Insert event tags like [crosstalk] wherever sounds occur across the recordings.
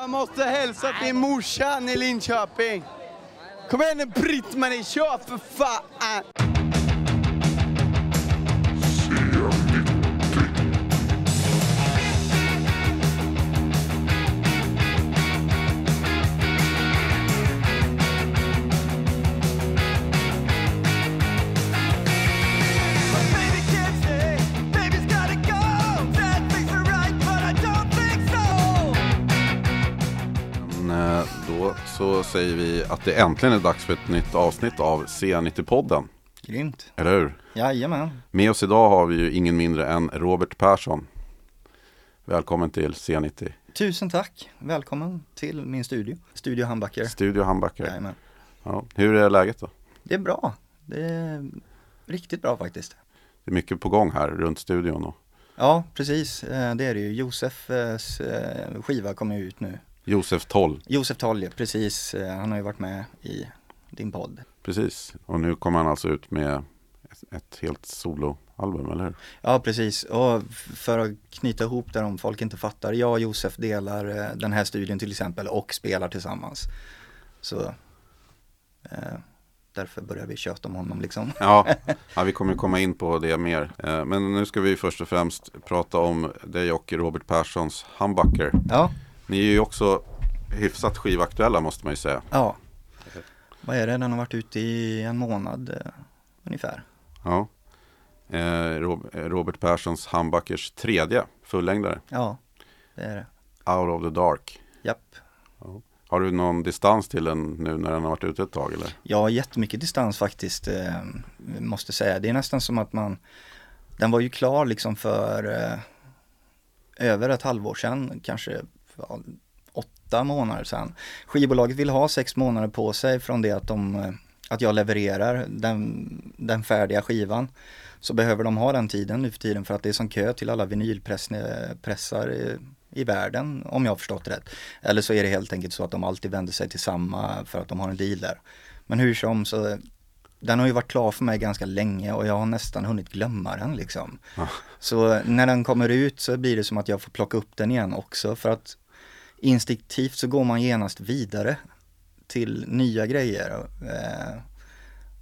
Jag måste hälsa till morsan i Linköping. Kom igen nu Britt-Marie, kör för fan! Så säger vi att det äntligen är dags för ett nytt avsnitt av C90-podden. Grymt. Eller hur? Jajamän. Med oss idag har vi ju ingen mindre än Robert Persson. Välkommen till C90 Tusen tack. Välkommen till min studio. Studio Handbacker. Studio Handbackare. Jajamän. Ja. Hur är läget då? Det är bra. Det är riktigt bra faktiskt. Det är mycket på gång här runt studion. Och Ja, precis. Eh, Det är det ju. Josefs eh, skiva kommer ut nu. Josef Toll, Josef Tolje, precis. Eh, Han har ju varit med i din podd. precis. Och nu kommer han alltså ut med ett, helt soloalbum, eller hur? Ja, precis. Och för att knyta ihop där om folk inte fattar. Jag och Josef delar eh, den här studion till exempel och spelar tillsammans. Så eh, därför börjar vi köta om honom liksom. [laughs] Ja, [laughs] ja, vi kommer komma in på det mer. Eh, Men nu ska vi först och främst prata om dig och Robert Perssons Humbucker. Ja, Ni är ju också hyfsat skivaktuella måste man ju säga. ja. Vad är det? Den har varit ute i en månad eh, ungefär. Ja. Eh, Rob- Robert Perssons Humbuckers tredje fullängdare, Ja, det är det. Out of the Dark. Japp. Har du någon distans till den nu när den har varit ute ett tag eller? Har jättemycket distans faktiskt, eh, måste säga. Det är nästan som att man, den var ju klar liksom för eh, över ett halvår sedan, kanske ja, åtta månader sedan. Skivbolaget vill ha sex månader på sig från det att, de, eh, att jag levererar den, den färdiga skivan. Så behöver de ha den tiden nu för tiden för att det är som kö till alla vinylpressar i, i världen, om jag har förstått rätt. Eller så är det helt enkelt så att de alltid vänder sig till samma för att de har en deal där. Men hur som så, den har ju varit klar för mig ganska länge och jag har nästan hunnit glömma den liksom. Ja. Så när den kommer ut så blir det som att jag får plocka upp den igen också för att instinktivt så går man genast vidare till nya grejer. Eh,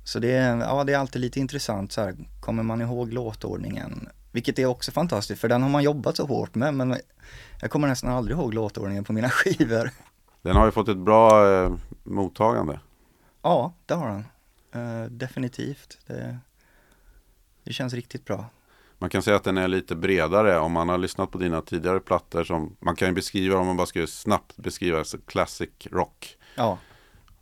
Så det är, ja, det är alltid lite intressant så här, kommer man ihåg låtordningen? Vilket är också fantastiskt för den har man jobbat så hårt med men jag kommer nästan aldrig ihåg låtordningen på mina [laughs] skivor. Den har ju fått ett bra eh, mottagande. Ja, det har den. Eh, definitivt. Det, det känns riktigt bra. Man kan säga att den är lite bredare om man har lyssnat på dina tidigare plattor som man kan ju beskriva om man bara skulle snabbt beskriva så classic rock Ja,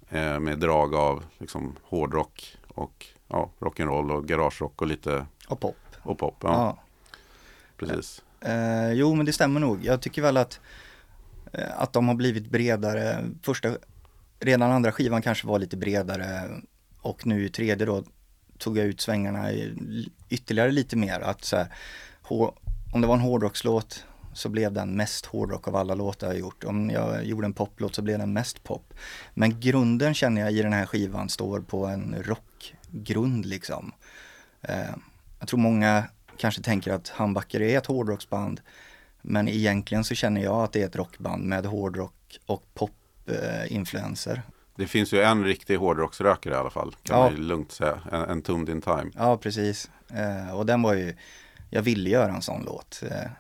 eh, med drag av liksom hårdrock och ja, rock'n'roll och garagerock och lite och pop. och pop. Ja, Ja. precis. Eh, jo, men det stämmer nog. Jag tycker väl att, eh, att de har blivit bredare. Första, redan andra skivan kanske var lite bredare och nu tredje då tog jag ut svängarna ytterligare lite mer. Att så här, om det var en hårdrockslåt så blev den mest hårdrock av alla låtar jag gjort. Om jag gjorde en poplåt så blev den mest pop. Men grunden känner jag i den här skivan står på en rockgrund liksom. Eh, jag tror många kanske tänker att Handbacker är ett hårdrocksband. Men egentligen så känner jag att det är ett rockband med hårdrock och pop-influenser. Eh, det finns ju en riktig hårdrocksrökare i alla fall. Kan Ja. man ju lugnt säga. En, en Tummed in Time. Ja, precis. Eh, och den var ju, jag ville göra en sån låt. Eh,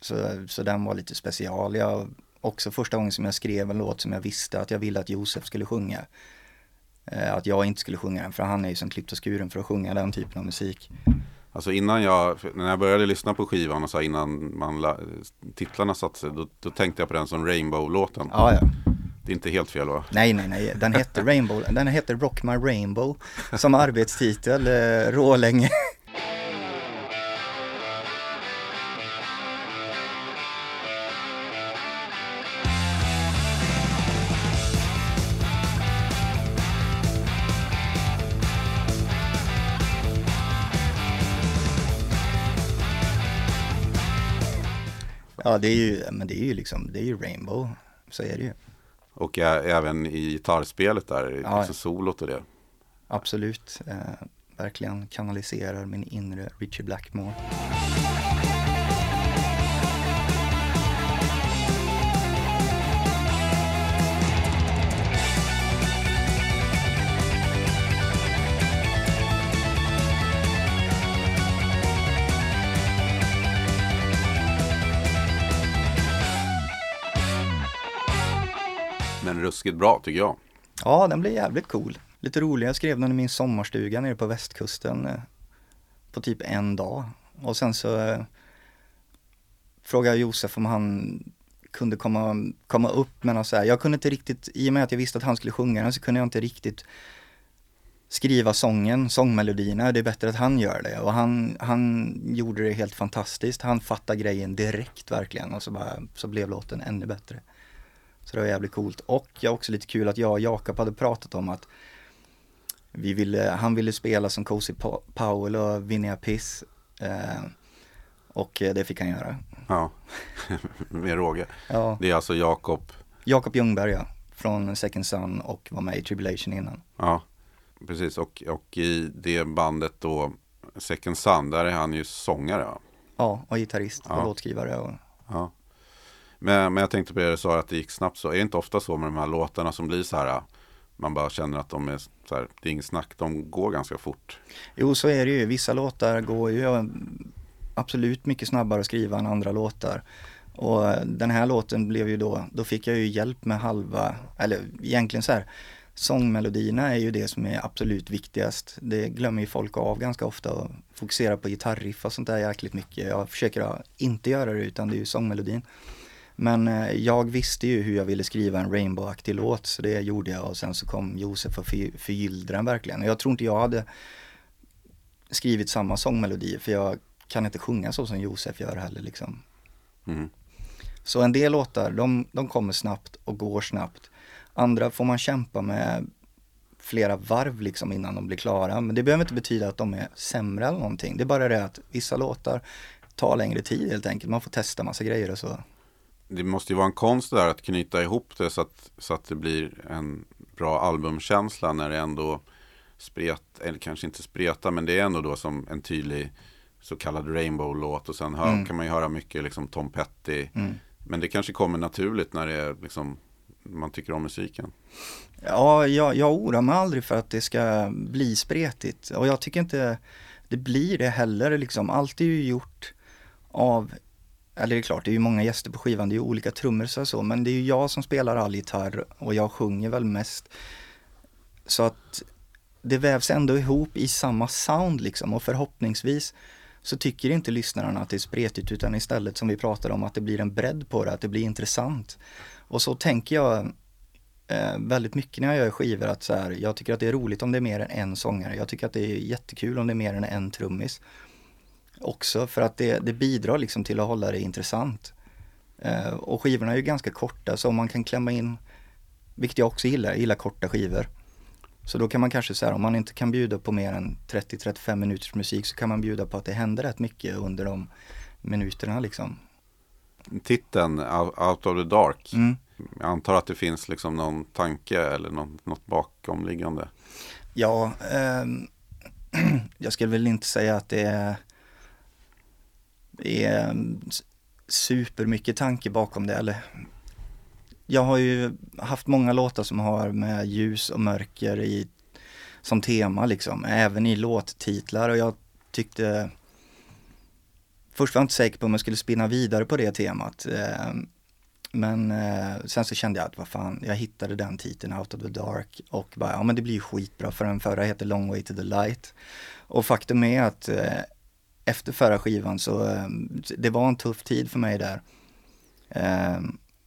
så, så den var lite special. Jag, också första gången som jag skrev en låt som jag visste att jag ville att Josef skulle sjunga. Eh, att jag inte skulle sjunga den, för han är ju som klippt och skuren för att sjunga den typen av musik. Alltså innan jag, när jag började lyssna på skivan och så innan man la, titlarna satte sig, då, då tänkte jag på den som Rainbow-låten. Ja, ja. Det är inte helt fel va? Nej, nej, nej. Den hette Rainbow. Den hette Rock My Rainbow som arbetstitel, eh, rålänge. Ja, det är ju, men det är ju liksom, det är ju Rainbow. Så är det ju. Och även i gitarrspelet där, Ja. alltså solot och det. Absolut. Eh, verkligen kanaliserar min inre Richie Blackmore. Ruskigt bra tycker jag. Ja, den blev jävligt cool. Lite rolig, jag skrev den i min sommarstuga nere på västkusten eh, på typ en dag. Och sen så eh, frågade jag Josef om han kunde komma, komma upp med något så här. Jag kunde inte riktigt, i och med att jag visste att han skulle sjunga den så kunde jag inte riktigt skriva sången, sångmelodierna. Det är bättre att han gör det. Och han, han gjorde det helt fantastiskt. Han fattade grejen direkt verkligen och så, bara, så blev låten ännu bättre. Så det var jävligt coolt. Och jag också lite kul att jag och Jakob hade pratat om att vi ville, han ville spela som Cozy Powell och Vinnie Piss. Eh, och det fick han göra. Ja, [laughs] med råge. Ja. Det är alltså Jakob? Jakob Ljungberg ja, från Second Sun och var med i Tribulation innan. Ja, precis. Och, och i det bandet då, Second Sun, där är han ju sångare va? Ja, och gitarrist och Ja. låtskrivare. Och... Ja. Men, men jag tänkte på det du sa att det gick snabbt så. Är det inte ofta så med de här låtarna som blir så här äh, man bara känner att de är så här, det är inget snack, de går ganska fort. Jo, så är det ju. Vissa låtar går ju absolut mycket snabbare att skriva än andra låtar. Och äh, den här låten blev ju då, då fick jag ju hjälp med halva, eller egentligen så här, sångmelodierna är ju det som är absolut viktigast. Det glömmer ju folk av ganska ofta och fokuserar på gitarriff och sånt där jäkligt mycket. Jag försöker inte göra det utan det är ju sångmelodin. Men eh, jag visste ju hur jag ville skriva en Rainbow-aktig låt så det gjorde jag och sen så kom Josef och för, förgyllde den verkligen. Och jag tror inte jag hade skrivit samma sångmelodi för jag kan inte sjunga så som Josef gör heller liksom. Mm. Så en del låtar, de, de kommer snabbt och går snabbt. Andra får man kämpa med flera varv liksom innan de blir klara. Men det behöver inte betyda att de är sämre eller någonting. Det är bara det att vissa låtar tar längre tid helt enkelt. Man får testa massa grejer och så. Det måste ju vara en konst där att knyta ihop det så att, så att det blir en bra albumkänsla när det ändå spret, eller kanske inte spreta, men det är ändå då som en tydlig så kallad rainbow-låt och sen hör, Mm. kan man ju höra mycket liksom Tom Petty. Mm. Men det kanske kommer naturligt när det är liksom man tycker om musiken. Ja, jag, jag oroar mig aldrig för att det ska bli spretigt och jag tycker inte det blir det heller liksom. Allt är ju gjort av, eller det är klart det är ju många gäster på skivan, det är ju olika trummisar och så, men det är ju jag som spelar all gitarr och jag sjunger väl mest. Så att det vävs ändå ihop i samma sound liksom och förhoppningsvis så tycker inte lyssnarna att det är spretigt utan istället som vi pratade om att det blir en bredd på det, att det blir intressant. Och så tänker jag eh, väldigt mycket när jag gör skivor att så här, jag tycker att det är roligt om det är mer än en sångare. Jag tycker att det är jättekul om det är mer än en trummis. Också för att det, det bidrar liksom till att hålla det intressant. Eh, och skivorna är ju ganska korta så om man kan klämma in, vilket jag också gillar, jag gillar korta skivor. Så då kan man kanske säga om man inte kan bjuda på mer än 30-35 minuters musik så kan man bjuda på att det händer rätt mycket under de minuterna liksom. Titeln Out of the Dark. Mm. Jag antar att det finns liksom någon tanke eller något, något bakomliggande. Ja, ehm, [clears throat] jag skulle väl inte säga att det är, är supermycket tanke bakom det. Eller, jag har ju haft många låtar som har med ljus och mörker i, som tema liksom, även i låttitlar och jag tyckte Först var jag inte säker på om jag skulle spinna vidare på det temat. Eh, men eh, sen så kände jag att vad fan, jag hittade den titeln Out of the Dark och bara, ja men det blir ju skitbra för den förra heter Long Way to the Light. Och faktum är att eh, efter förra skivan så, eh, det var en tuff tid för mig där. Eh,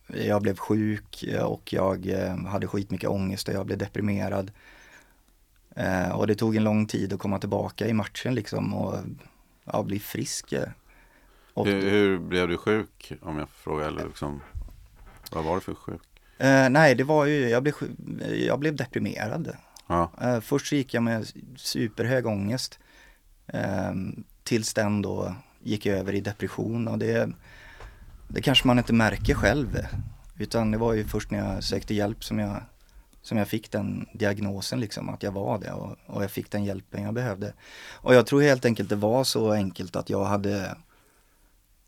jag blev sjuk och jag eh, hade skitmycket ångest och jag blev deprimerad. Eh, och det tog en lång tid att komma tillbaka i matchen liksom och ja, bli frisk. eh. Och, Hur, hur blev du sjuk om jag får fråga? Eller liksom, vad var det för sjuk? Eh, nej, det var ju, jag blev, jag blev deprimerad. Ja, Eh, först gick jag med superhög ångest. Eh, tills den då gick över i depression och det, det kanske man inte märker själv. Utan det var ju först när jag sökte hjälp som jag, som jag fick den diagnosen liksom, att jag var det och, och jag fick den hjälpen jag behövde. Och jag tror helt enkelt det var så enkelt att jag hade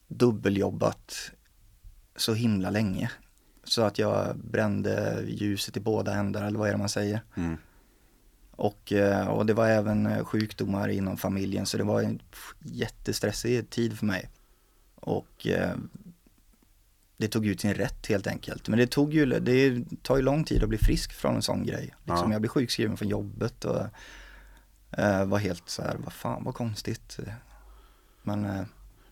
dubbeljobbat så himla länge. Så att jag brände ljuset i båda ändar eller vad är det man säger. mm. Och, eh, och det var även eh, sjukdomar inom familjen så det var en jättestressig tid för mig. Och eh, det tog ut sin rätt helt enkelt. Men det tog ju, det tar ju lång tid att bli frisk från en sån grej. Liksom, Ja. Jag blev sjukskriven från jobbet och var helt så här, vad fan vad konstigt. Men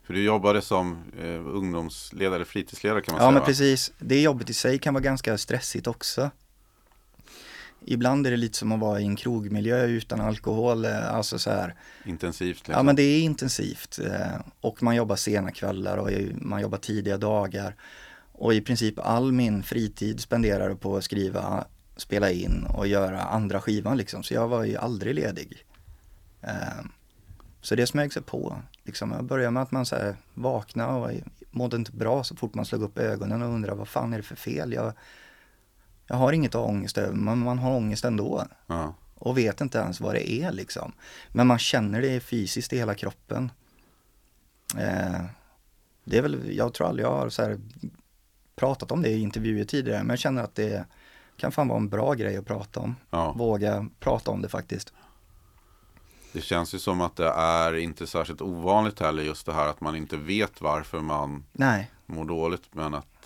För du jobbade som ungdomsledare, fritidsledare kan man ja säga men va? precis, det jobbet i sig kan vara ganska stressigt också. Ibland är det lite som att vara i en krogmiljö utan alkohol, eh, alltså så här. Intensivt liksom. Ja men det är intensivt eh, och man jobbar sena kvällar och man jobbar tidiga dagar. Och i princip all min fritid spenderar jag på att skriva, spela in och göra andra skivan liksom. Så jag var ju aldrig ledig. Eh, Så det smög sig på. Liksom, jag började med att man så här, vaknade och mådde inte bra så fort man slog upp ögonen och undrade vad fan är det för fel? Jag, jag har inget ångest över men man har ångest ändå Ja. och vet inte ens vad det är liksom. Men man känner det fysiskt i hela kroppen. Eh, det är väl, jag tror aldrig jag har så här pratat om det i intervjuer tidigare, men jag känner att det kan fan vara en bra grej att prata om. ja. Våga prata om det faktiskt. Det känns ju som att det är inte särskilt ovanligt heller just det här att man inte vet varför man Nej, mår dåligt men att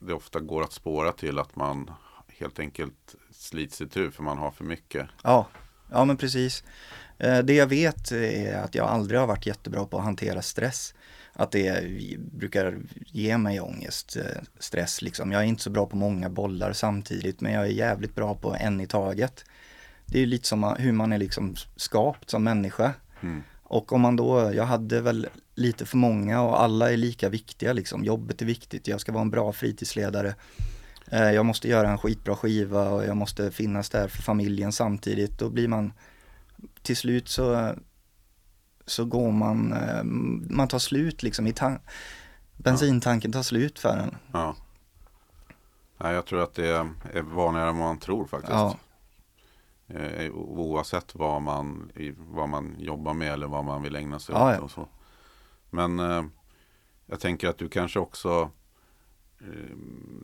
det ofta går att spåra till att man helt enkelt slits itu för man har för mycket. ja, ja men precis. Eh, det jag vet är att jag aldrig har varit jättebra på att hantera stress. Att det brukar ge mig ångest, eh, stress liksom. Jag är inte så bra på många bollar samtidigt men jag är jävligt bra på en i taget. Det är lite som hur man är liksom skapt som människa. Mm. Och om man då, jag hade väl lite för många och alla är lika viktiga liksom. Jobbet är viktigt, jag ska vara en bra fritidsledare. Eh, Jag måste göra en skitbra skiva och jag måste finnas där för familjen samtidigt. Då blir man, till slut så, så går man, eh, man tar slut liksom i tan- bensintanken tar slut för en. Ja. Nej, jag tror att det är vanligare än man tror faktiskt. Ja. Eh, Oavsett vad man, vad man jobbar med eller vad man vill ägna sig Ja, åt. ja. Och så. Men eh, jag tänker att du kanske också eh,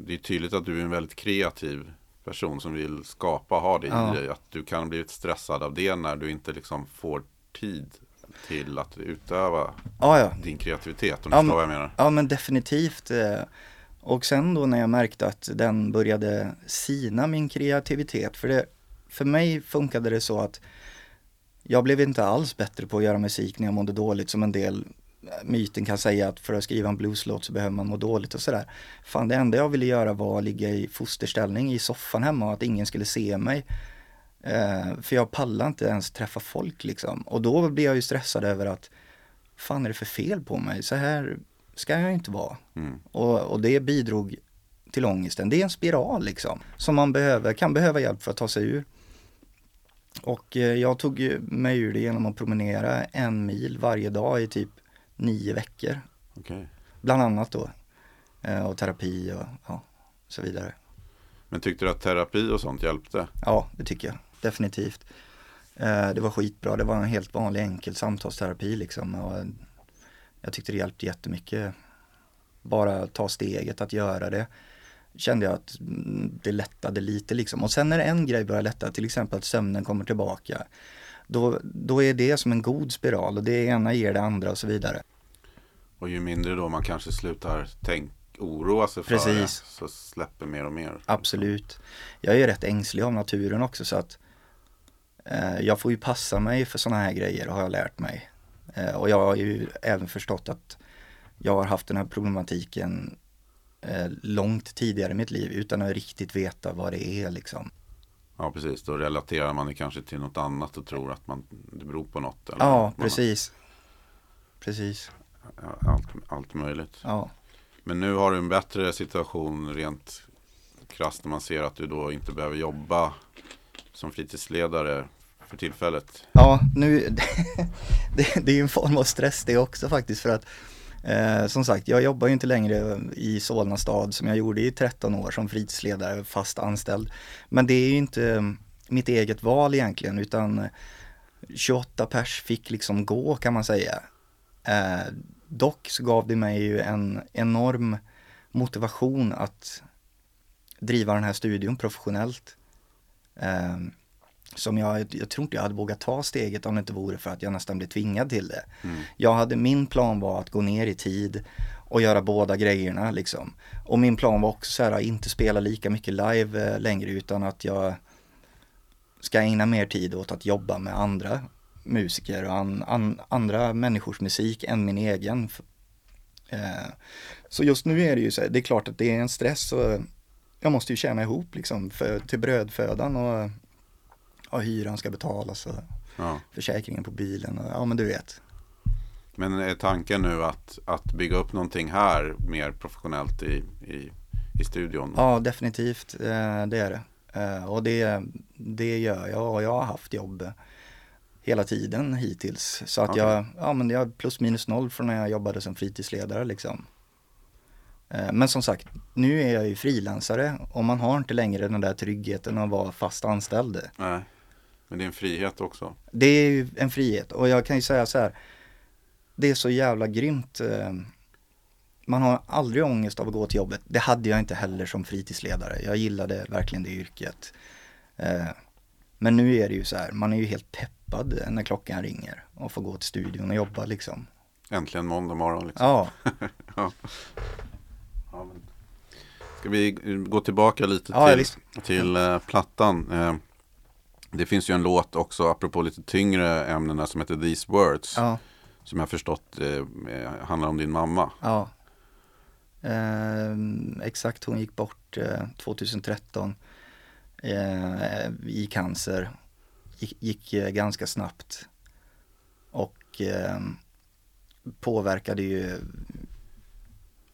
Det är tydligt att du är en väldigt kreativ person som vill skapa, ha det Ja. i dig. Att du kan bli stressad av det när du inte liksom får tid till att utöva Ja, ja. din kreativitet. Om Ja, förstår men- vad jag menar. Ja men definitivt. eh, Och sen då när jag märkte att den började sina min kreativitet. För, det, för mig funkade det så att jag blev inte alls bättre på att göra musik när jag mådde dåligt som en del eh, myten kan säga att för att skriva en blueslåt så behöver man må dåligt och sådär. Fan det enda jag ville göra var att ligga i fosterställning i soffan hemma och att ingen skulle se mig. Eh, för jag pallade inte ens träffa folk liksom. Och då blev jag ju stressad över att fan är det för fel på mig? Så här ska jag inte vara. Mm. Och, och det bidrog till ångesten. Det är en spiral liksom. Som man behöver, kan behöva hjälp för att ta sig ur. Och eh, jag tog mig ur det genom att promenera en mil varje dag i typ nio veckor. Okej. Bland annat då. Eh, och terapi och ja, så vidare. Men tyckte du att terapi och sånt hjälpte? Ja, det tycker jag. Definitivt. Eh, det var skitbra. Det var en helt vanlig enkel samtalsterapi liksom. Och jag tyckte det hjälpte jättemycket. Bara ta steget att göra det. Kände jag att mm, det lättade lite liksom. Och sen när en grej börjar lätta, till exempel att sömnen kommer tillbaka. Då, då är det som en god spiral och det ena ger det andra och så vidare. Och ju mindre då man kanske slutar tänk, oroa sig för det så släpper mer och mer. Absolut. Jag är rätt ängslig av naturen också så att eh, jag får ju passa mig för sådana här grejer har jag lärt mig. Eh, och jag har ju även förstått att jag har haft den här problematiken eh, långt tidigare i mitt liv utan att riktigt veta vad det är liksom. Ja precis, då relaterar man det kanske till något annat och tror att man, det beror på något. Eller Ja, precis. Precis, ja, Allt, allt möjligt. ja. Men nu har du en bättre situation rent krasst när man ser att du då inte behöver jobba som fritidsledare för tillfället. Ja, nu, [laughs] det, det är ju en form av stress det också faktiskt för att eh, som sagt, jag jobbar ju inte längre i Solna stad som jag gjorde i 13 år som fritidsledare, fast anställd. Men det är ju inte mm, mitt eget val egentligen utan eh, 28 pers fick liksom gå kan man säga. Eh, dock så gav det mig ju en enorm motivation att driva den här studion professionellt. Eh, som jag, jag tror inte jag hade vågat ta steget om det inte vore för att jag nästan blev tvingad till det. Mm. Jag hade, min plan var att gå ner i tid och göra båda grejerna liksom. Och min plan var också så här, att inte spela lika mycket live eh, längre utan att jag ska ägna mer tid åt att jobba med andra musiker och an, an, andra människors musik än min egen. Eh, så just nu är det ju så här, det är klart att det är en stress och jag måste ju tjäna ihop liksom för, till brödfödan och, och hyran ska betalas och Ja. försäkringen på bilen och ja men du vet. Men är tanken nu att, att bygga upp någonting här mer professionellt i, i, i studion? Ja definitivt, eh, det är det. Eh, och det, det gör jag och jag har haft jobb hela tiden hittills. Så att Okej. jag, ja men jag är plus minus noll från när jag jobbade som fritidsledare liksom. Eh, Men som sagt, nu är jag ju frilansare och man har inte längre den där tryggheten att vara fast anställd. Nej. Men det är en frihet också. Det är ju en frihet och jag kan ju säga så här. Det är så jävla grymt. eh, Man har aldrig ångest av att gå till jobbet. Det hade jag inte heller som fritidsledare. Jag gillade verkligen det yrket. Eh, Men nu är det ju så här, man är ju helt peppad när klockan ringer och får gå till studion och jobba liksom. Äntligen måndag morgon. Liksom. Ja, [laughs] Ja, men. Ska vi gå tillbaka lite Ja, till, till eh, plattan? Eh, det finns ju en låt också, apropå lite tyngre ämnena, som heter These Words. ja, Som jag förstått eh, handlar om din mamma. ja. Eh, exakt, hon gick bort eh, 2013 eh, i cancer. Gick, gick eh, ganska snabbt. Och eh, påverkade ju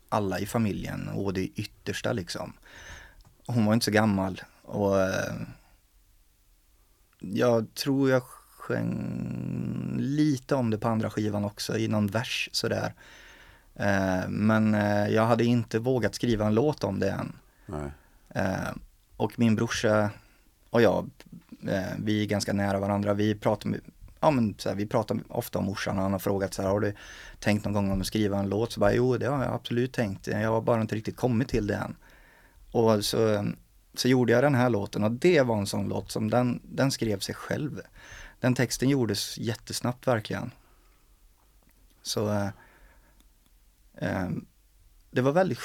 alla i familjen och det yttersta liksom. Hon var inte så gammal och jag tror jag sjöng lite om det på andra skivan också i någon vers sådär. Eh, men eh, jag hade inte vågat skriva en låt om det än. Eh, och min brorsa och jag, vi är ganska nära varandra. Vi pratar, med- ja, men, så här, vi pratar ofta om morsan och han har frågat så här, har du tänkt någon gång om att skriva en låt? Så bara, jo det har jag absolut tänkt. Jag har bara inte riktigt kommit till det än. Och så, så gjorde jag den här låten och det var en sån låt som den, den skrev sig själv. Den texten gjordes jättesnabbt verkligen. Så eh, eh, det var väldigt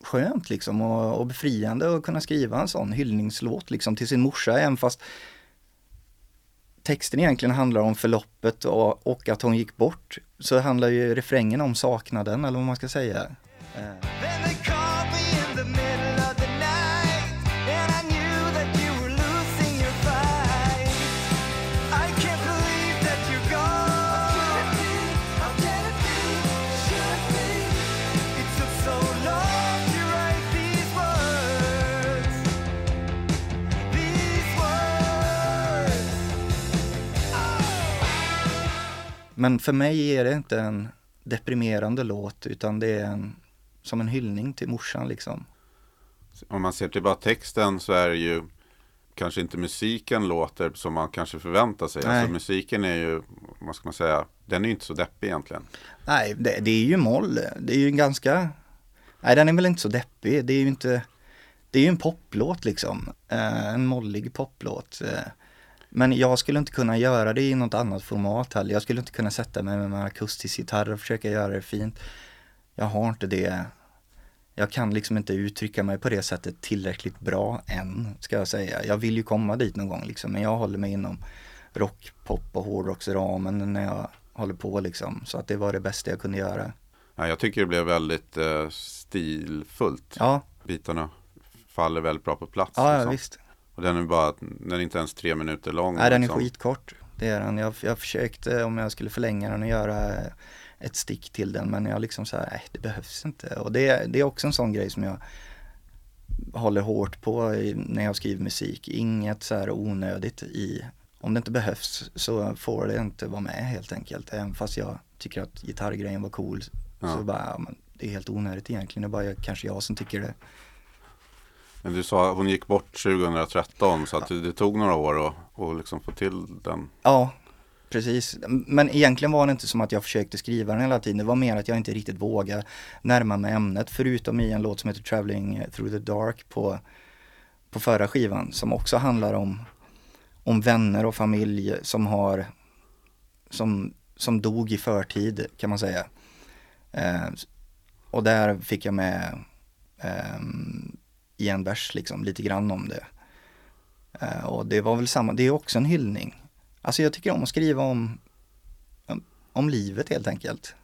skönt liksom och, och befriande att kunna skriva en sån hyllningslåt liksom till sin morsa även fast texten egentligen handlar om förloppet och, och att hon gick bort så handlar ju refrängen om saknaden eller vad man ska säga. Eh, Men för mig är det inte en deprimerande låt utan det är en, som en hyllning till morsan liksom. Om man ser till bara texten så är det ju kanske inte musiken låter som man kanske förväntar sig. Nej. Alltså musiken är ju, vad ska man säga, den är ju inte så deppig egentligen. Nej, det, det är ju moll. Det är ju en ganska... Nej, den är väl inte så deppig. Det är ju inte... Det är ju en poplåt liksom. Eh, en mollig poplåt. Eh, men jag skulle inte kunna göra det i något annat format heller. Jag skulle inte kunna sätta mig med en akustisk gitarr och försöka göra det fint. Jag har inte det. Jag kan liksom inte uttrycka mig på det sättet tillräckligt bra än, ska jag säga. Jag vill ju komma dit någon gång liksom, men jag håller mig inom rock, pop och hårdrocksramen när jag håller på liksom. Så att det var det bästa jag kunde göra. Ja, jag tycker det blev väldigt eh, stilfullt. Ja, Bitarna faller väldigt bra på plats. ja, ja liksom. visst. Och den är bara, den är inte ens tre minuter lång. Nej, den är liksom. skitkort. Det är den. Jag, jag försökte om jag skulle förlänga den och göra ett stick till den men jag liksom så här, nej det behövs inte. Och det, det är också en sån grej som jag håller hårt på när jag skriver musik. Inget så här onödigt i, om det inte behövs så får det inte vara med helt enkelt. Även fast jag tycker att gitarrgrejen var cool Ja. så bara, ja, men det är helt onödigt egentligen. Det är bara jag, kanske jag som tycker det. Men du sa att hon gick bort 2013 så att det, det tog några år att, att liksom få till den. Ja, precis. Men egentligen var det inte som att jag försökte skriva den hela tiden. Det var mer att jag inte riktigt vågade närma mig ämnet. Förutom i en låt som heter Traveling through the dark på, på förra skivan. Som också handlar om, om vänner och familj som har som, som dog i förtid kan man säga. Eh, och där fick jag med eh, i en vers liksom lite grann om det. Eh, och det var väl samma, det är också en hyllning. Alltså jag tycker om att skriva om, om, om livet helt enkelt.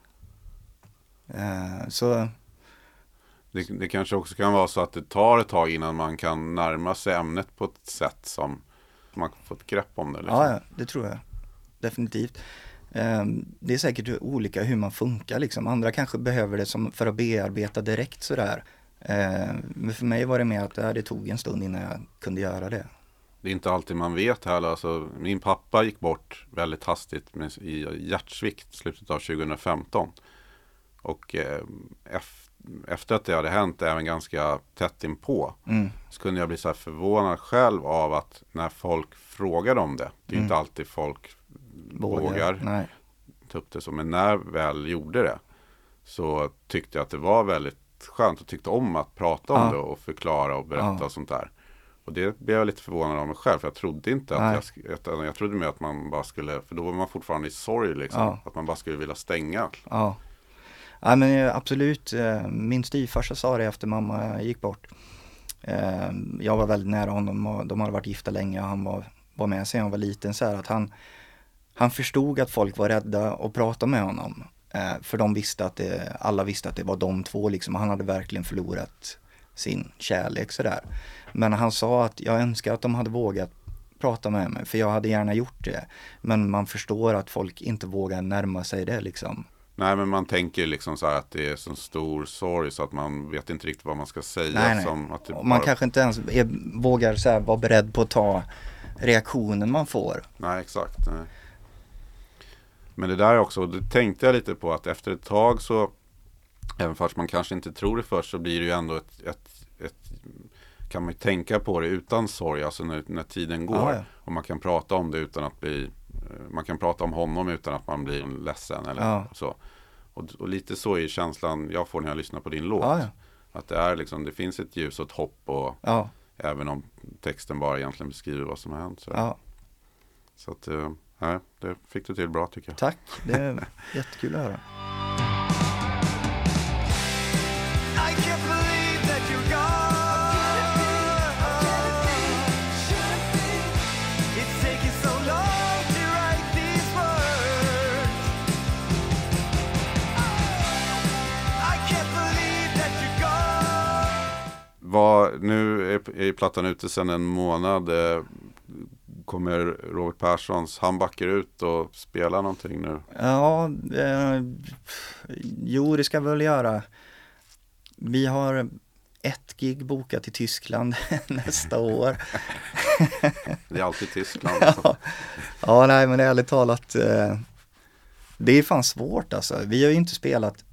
Eh, så Det, det kanske också kan vara så att det tar ett tag innan man kan närma sig ämnet på ett sätt som man får ett grepp om det. Liksom. Ja, ja, det tror jag. Definitivt. Ehm, Det är säkert olika hur man funkar liksom. Andra kanske behöver det som för att bearbeta direkt sådär. Men för mig var det mer att det tog en stund innan jag kunde göra det. Det är inte alltid man vet heller. Alltså, min pappa gick bort väldigt hastigt med, i hjärtsvikt slutet av 2015. Och eh, ef- efter att det hade hänt, även ganska tätt inpå, Mm. så kunde jag bli så här förvånad själv av att när folk frågade om det, det är inte alltid folk vågar, Nej. ta upp det så, men när väl gjorde det så tyckte jag att det var väldigt skönt och tyckte om att prata om Ja. det och förklara och berätta Ja. och sånt där. Och det blev jag lite förvånad av mig själv för jag trodde inte att jag, utan jag trodde mer att man bara skulle, för då var man fortfarande i sorg liksom, Ja. att man bara skulle vilja stänga. Ja. ja men eh, absolut, Eh, min styvfarsa sa det efter mamma gick bort. Eh, Jag var väldigt nära honom och de hade varit gifta länge och han var, var med sen han var liten så här att han Han förstod att folk var rädda att prata med honom. Eh, För de visste att det, alla visste att det var de två liksom. Han hade verkligen förlorat sin kärlek sådär. Men han sa att jag önskar att de hade vågat prata med mig, för jag hade gärna gjort det. Men man förstår att folk inte vågar närma sig det liksom. Nej men man tänker liksom så här att det är så stor sorg så att man vet inte riktigt vad man ska säga. Nej, nej. Som att Och man bara- kanske inte ens är, vågar så här, vara beredd på att ta reaktionen man får. Nej, exakt. Nej. Men det där är också, det tänkte jag lite på att efter ett tag så, även fast man kanske inte tror det först, så blir det ju ändå ett, ett, ett kan man ju tänka på det utan sorg, alltså när, när tiden går. Ja, ja. Och man kan prata om det utan att bli, eh, man kan prata om honom utan att man blir ledsen eller Ja. så. Och, och lite så är känslan jag får när jag lyssnar på din låt. Ja, ja. Att det är liksom, det finns ett ljus och ett hopp och även om texten bara egentligen beskriver vad som har hänt. Så, så att, eh, nej, det fick du till bra tycker jag. tack. Det är [laughs] jättekul att höra. Vad, nu är, är plattan ute sedan en månad. Kommer Robert Perssons, han backar ut och spelar någonting nu? Ja, eh, jo det ska vi väl göra. Vi har ett gig bokat i Tyskland [laughs] nästa år. [laughs] Det är alltid Tyskland. ja. ja, nej men ärligt talat. Eh, det är fan svårt alltså. Vi har ju inte spelat,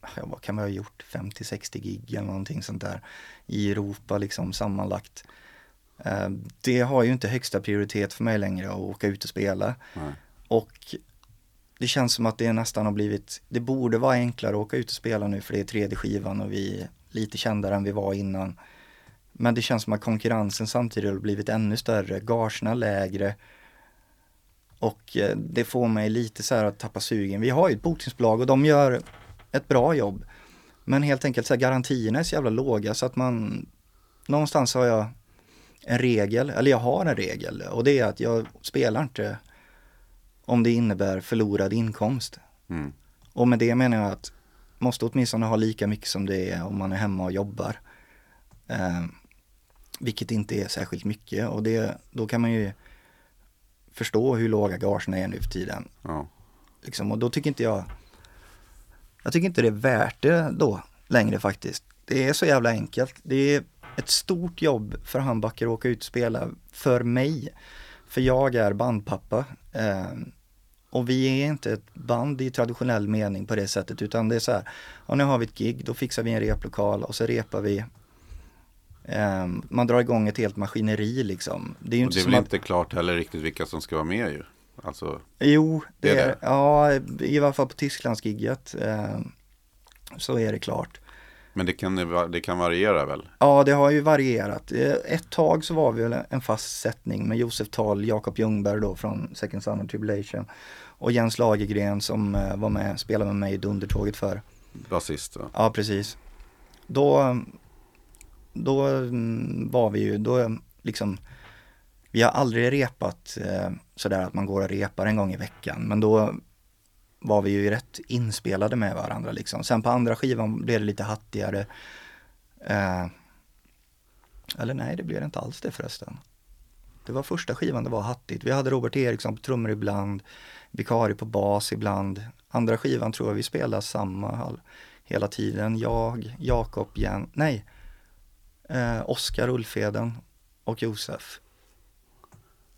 ja, vad kan vi ha gjort, 50-60 gig eller någonting sånt där i Europa liksom sammanlagt. Eh, det har ju inte högsta prioritet för mig längre att åka ut och spela. Nej. Och det känns som att det nästan har blivit, det borde vara enklare att åka ut och spela nu för det är tredje skivan och vi är lite kändare än vi var innan. Men det känns som att konkurrensen samtidigt har blivit ännu större, gagerna lägre. Och eh, det får mig lite så här att tappa sugen. Vi har ju ett bokningsbolag och de gör ett bra jobb. Men helt enkelt så här, garantierna är så jävla låga så att man, någonstans har jag en regel, eller jag har en regel och det är att jag spelar inte om det innebär förlorad inkomst. Mm. Och med det menar jag att måste åtminstone ha lika mycket som det är om man är hemma och jobbar. Eh, vilket inte är särskilt mycket och det, då kan man ju förstå hur låga gagerna är nu för tiden. Ja. Liksom, och då tycker inte jag, jag tycker inte det är värt det då längre faktiskt. Det är så jävla enkelt. Det är ett stort jobb för handbackar att åka ut och spela för mig. För jag är bandpappa. Eh, och vi är inte ett band i traditionell mening på det sättet utan det är så här, ja nu har vi ett gig, då fixar vi en replokal och så repar vi. Eh, man drar igång ett helt maskineri liksom. Det är ju Och inte det är väl att inte klart heller riktigt vilka som ska vara med ju. Alltså, Jo, det, Det är det? Ja, i alla fall på Tysklandsgigget eh, så är det klart. Men det kan, det kan variera väl? Ja, det har ju varierat. Eh, Ett tag så var vi väl en fast sättning med Josef Tahl, Jakob Ljungberg då från Second Son of Tribulation och Jens Lagergren som eh, var med, spelade med mig i Dundertåget för. Basist. va? Ja, precis. Då, då mm, var vi ju, då liksom, vi har aldrig repat eh, sådär att man går och repar en gång i veckan, men då var vi ju rätt inspelade med varandra liksom. Sen på andra skivan blev det lite hattigare. Eh, eller nej, det blev det inte alls det förresten. Det var första skivan det var hattigt. Vi hade Robert Eriksson på trummor ibland, vikarie på bas ibland. Andra skivan tror jag vi spelade samma hall- hela tiden. Jag, Jakob, Jen, nej, eh, Oskar Ulfeden och Josef.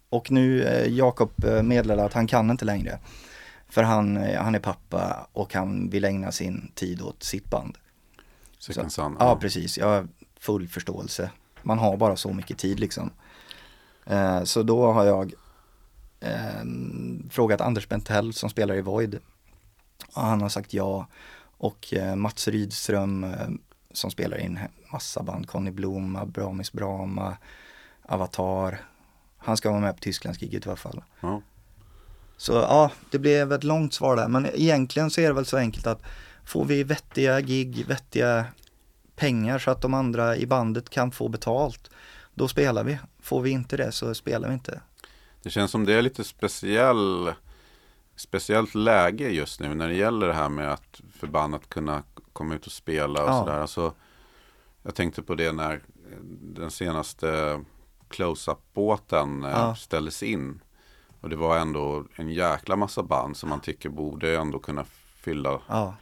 Och nu, eh, Jakob eh, meddelade att han kan inte längre. För han, eh, han är pappa och han vill ägna sin tid åt sitt band. Second Så- Sun. Ja, precis. Jag har full förståelse. Man har bara så mycket tid liksom. Eh, så då har jag eh, frågat Anders Bentell som spelar i Void. Och han har sagt ja. Och eh, Mats Rydström eh, som spelar in massa band. Conny Blom, Abramis Brama, Avatar. Han ska vara med på Tysklandsgiget i alla fall. Ja. Så ja, det blev ett långt svar där. Men egentligen så är det väl så enkelt att får vi vettiga gig, vettiga pengar så att de andra i bandet kan få betalt, då spelar vi. Får vi inte det så spelar vi inte. Det känns som det är lite speciell, speciellt läge just nu när det gäller det här med att förband att kunna komma ut och spela och Ja. sådär. Alltså, jag tänkte på det när den senaste close-up-båten eh, Ja. ställdes in. Och det var ändå en jäkla massa band som man tycker borde ändå kunna fylla. Ja,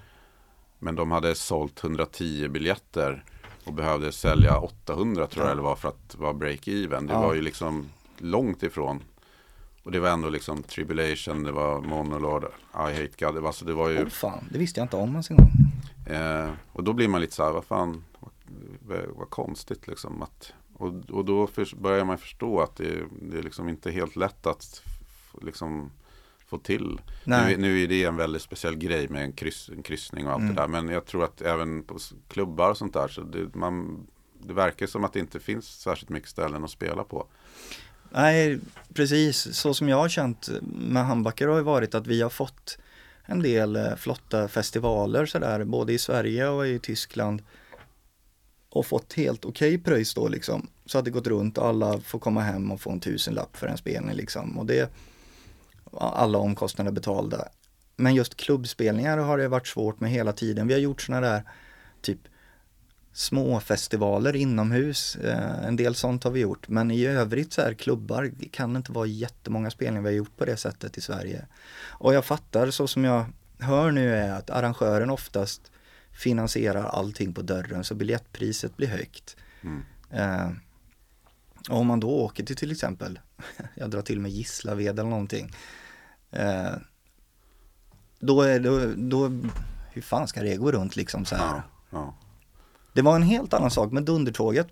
Men de hade sålt 110 biljetter och behövde sälja 800 tror jag Ja. det var för att vara break-even. Det Ja. var ju liksom långt ifrån. Och det var ändå liksom Tribulation, det var Monolord, I Hate God. Det var, alltså det var ju, oh, fan, det visste jag inte om ens en gång. eh, och då blir man lite så här, vad fan, vad, vad konstigt liksom. Att, och, och då för, börjar man förstå att det, det är liksom inte helt lätt att liksom få till. Nu, nu är det en väldigt speciell grej med en, kryss, en kryssning och allt Mm. det där. Men jag tror att även på klubbar och sånt där så det, man, det verkar som att det inte finns särskilt mycket ställen att spela på. Nej, precis. Så som jag har känt med handbackar har ju varit att vi har fått en del eh, flotta festivaler sådär, både i Sverige och i Tyskland. Och fått helt okej pröjs då liksom. Så att det gått runt och alla får komma hem och få en tusenlapp för en spelning liksom. Och det, alla omkostnader betalda. Men just klubbspelningar har det varit svårt med hela tiden. Vi har gjort sådana där typ små festivaler inomhus. Eh, en del sånt har vi gjort. Men i övrigt så här klubbar det kan inte vara jättemånga spelningar vi har gjort på det sättet i Sverige. Och jag fattar så som jag hör nu är att arrangören oftast finansierar allting på dörren så biljettpriset blir högt. Mm. Eh, och om man då åker till till exempel, [laughs] jag drar till med Gislaved eller någonting. Eh, då är det, då, hur fan ska det gå runt liksom så här? Ja, ja. Det var en helt annan sak med Dundertåget.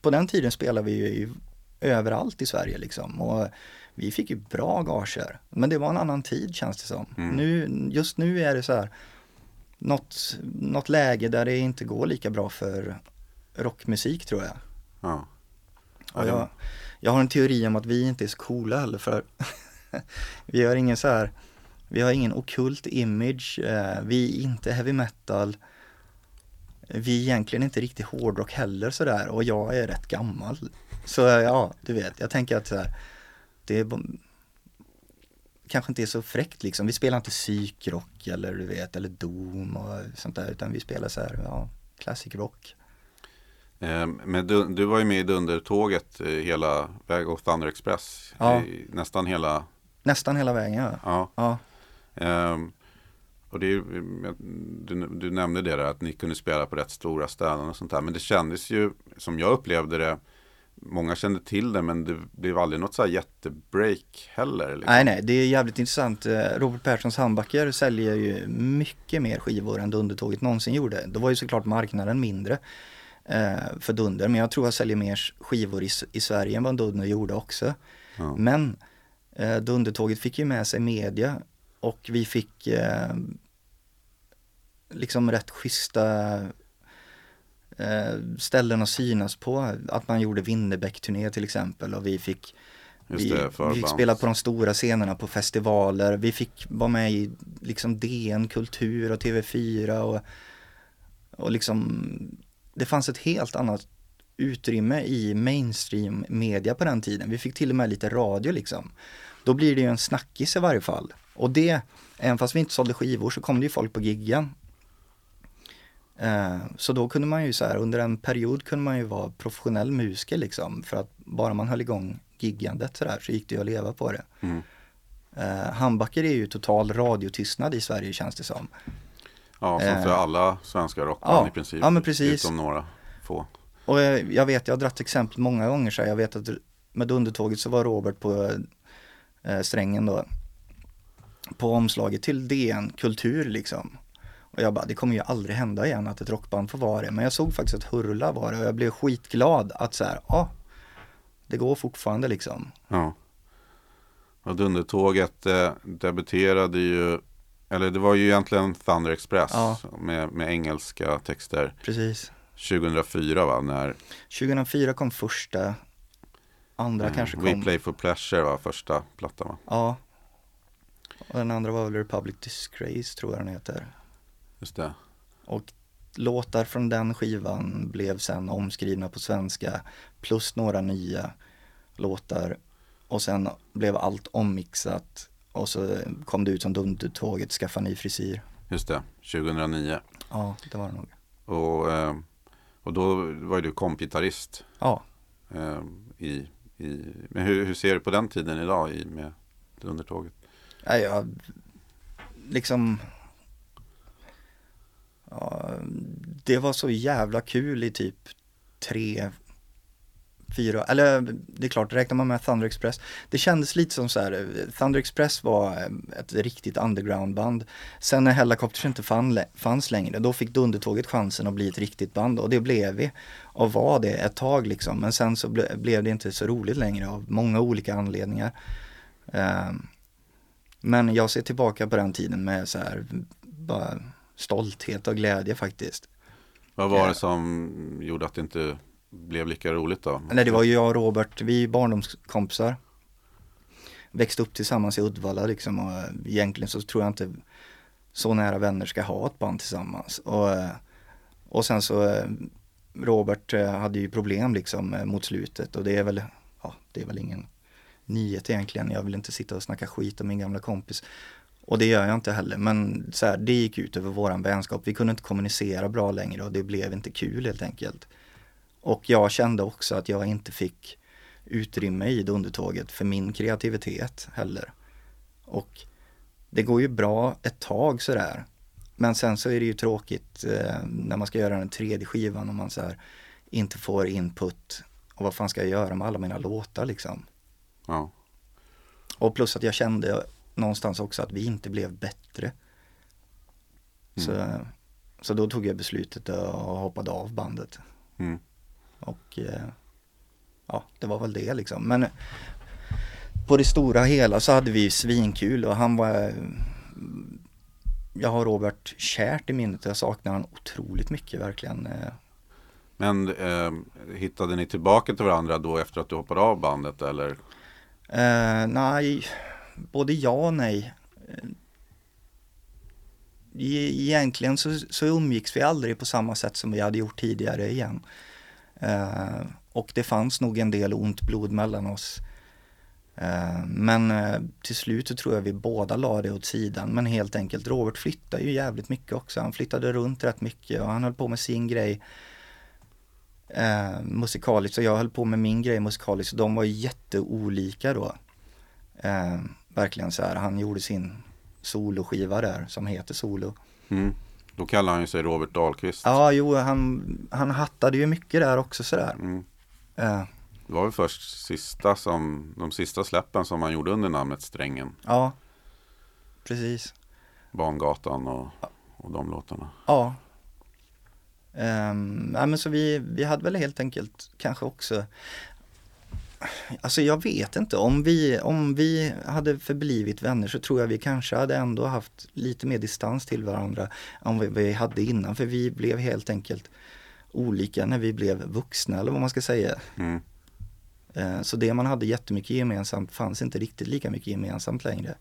På den tiden spelade vi ju överallt i Sverige liksom och vi fick ju bra gager. Men det var en annan tid känns det som. Mm. Nu, just nu är det så här något, något läge där det inte går lika bra för rockmusik tror jag. ja. Och jag, jag har en teori om att vi inte är så coola heller för [laughs] vi har ingen så här, vi har ingen okult image, eh, vi är inte heavy metal, vi är egentligen inte riktigt hårdrock heller sådär och jag är rätt gammal. Så eh, ja, du vet, jag tänker att så här, det är, kanske inte är så fräckt liksom, vi spelar inte psykrock eller du vet, eller doom och sånt där utan vi spelar så här, ja, classic rock. Eh, Men du, du var ju med i Dundertåget eh, hela väg och Thunder Express. Ja. I, nästan hela, Nästan hela vägen ja. ja. Ehm, och det du, du nämnde det där att ni kunde spela på rätt stora ställen och sånt där. Men det kändes ju, som jag upplevde det, många kände till det men det blev aldrig något så här jättebreak heller. Liksom. Nej, nej, det är jävligt intressant. Eh, Robert Perssons handbackar säljer ju mycket mer skivor än Dundertåget någonsin gjorde. Då var ju såklart marknaden mindre eh, för Dunder, men jag tror jag säljer mer skivor i, i Sverige än vad Dunder gjorde också. Ja. Men eh, Dundertåget fick ju med sig media och vi fick eh, liksom rätt schyssta eh, ställen att synas på. Att man gjorde Winnerbäck-turné till exempel och vi fick vi, det, vi fick spela på de stora scenerna på festivaler. Vi fick vara med i liksom DN Kultur och TV4 och, och liksom det fanns ett helt annat utrymme i mainstream media på den tiden. Vi fick till och med lite radio liksom. Då blir det ju en snackis i varje fall. Och det, även fast vi inte sålde skivor så kom det ju folk på giggen. Eh, så då kunde man ju så här, under en period kunde man ju vara professionell musiker liksom. För att bara man höll igång giggandet så där så gick det ju att leva på det. Mm. Eh, Handbacker är ju total radiotystnad i Sverige känns det som. Ja, som för Eh, alla svenska rockband ja, i princip. ja, men precis. Utom några få. Och jag, vet, jag har dratt exempel många gånger så här. Jag vet att med Dundertåget så var Robert på eh, strängen då. På omslaget till DN Kultur liksom. Och jag bara, det kommer ju aldrig hända igen att ett rockband får vara det. Men jag såg faktiskt att Hurla var det och jag blev skitglad att så här, ja, det går fortfarande liksom. Ja. Och Dundertåget eh, debuterade ju, eller det var ju egentligen Thunder Express Ja. med, med engelska texter Precis. 2004 va, när 2004 kom första, andra eh, kanske We kom. Play For Pleasure var första plattan va? Ja. Och den andra var väl Republic Disgrace tror jag den heter. Just det. Och låtar från den skivan blev sen omskrivna på svenska plus några nya låtar. Och sen blev allt ommixat och så kom det ut som Dundertåget, skaffa ny frisyr. Just det, 2009. Ja, det var det nog. Och, eh, och då var ju du kompgitarrist Ja, eh, i, i, men hur, hur ser du på den tiden idag i, med Dundertåget? Nej, jag liksom ja, Det var så jävla kul i typ tre Fyra, eller det är klart, räknar man med Thunder Express. Det kändes lite som så här, Thunder Express var eh, ett riktigt undergroundband. Sen när Hellacopters inte fann, fanns längre, då fick Dundertåget chansen att bli ett riktigt band och det blev vi. Och var det ett tag liksom, men sen så ble, blev det inte så roligt längre av många olika anledningar. Ehm, men jag ser tillbaka på den tiden med så här, bara stolthet och glädje faktiskt. Vad var det som gjorde att det inte blev lika roligt då? Nej, det var ju jag och Robert, vi är barndomskompisar. Växte upp tillsammans i Uddevalla liksom och eh, egentligen så tror jag inte så nära vänner ska ha ett band tillsammans. Och, eh, och sen så eh, Robert hade ju problem liksom mot slutet och det är väl, ja det är väl ingen nyhet egentligen. Jag vill inte sitta och snacka skit om min gamla kompis. Och det gör jag inte heller, men så här, det gick ut över våran vänskap. Vi kunde inte kommunicera bra längre och det blev inte kul helt enkelt. Och jag kände också att jag inte fick utrymme i Dundertåget för min kreativitet heller. Och det går ju bra ett tag sådär. Men sen så är det ju tråkigt eh, när man ska göra den tredje skivan och man så här inte får input. Och vad fan ska jag göra med alla mina låtar liksom? Ja, Och plus att jag kände någonstans också att vi inte blev bättre. Så, så då tog jag beslutet och hoppade av bandet. mm. Och eh, ja, det var väl det liksom. Men på det stora hela så hade vi svinkul och han var jag har Robert kärt i minnet och jag saknar han otroligt mycket verkligen. Eh, Men eh, hittade ni tillbaka till varandra då efter att du hoppade av bandet eller? Eh, nej, både ja och nej. Eh, e- Egentligen så, så umgicks vi aldrig på samma sätt som vi hade gjort tidigare igen. Eh, och det fanns nog en del ont blod mellan oss. Eh, men eh, till slut så tror jag vi båda la det åt sidan. Men helt enkelt, Robert flyttade ju jävligt mycket också. Han flyttade runt rätt mycket och han höll på med sin grej eh, musikaliskt och jag höll på med min grej musikaliskt. och De var jätteolika då. Eh, verkligen så här, han gjorde sin soloskiva där som heter Solo. Mm. Då kallar han ju sig Robert Dahlqvist. Ja, jo, han, han hattade ju mycket där också sådär. Mm. Eh, Det var väl först sista som, de sista släppen som han gjorde under namnet Strängen. ja, precis. Bangatan och, och de låtarna. Ja. Um, nej, men så vi, vi hade väl helt enkelt kanske också Alltså jag vet inte, om vi, om vi hade förblivit vänner så tror jag vi kanske hade ändå haft lite mer distans till varandra än vad vi hade innan. För vi blev helt enkelt olika när vi blev vuxna eller vad man ska säga. Mm. Eh, så det man hade jättemycket gemensamt fanns inte riktigt lika mycket gemensamt längre.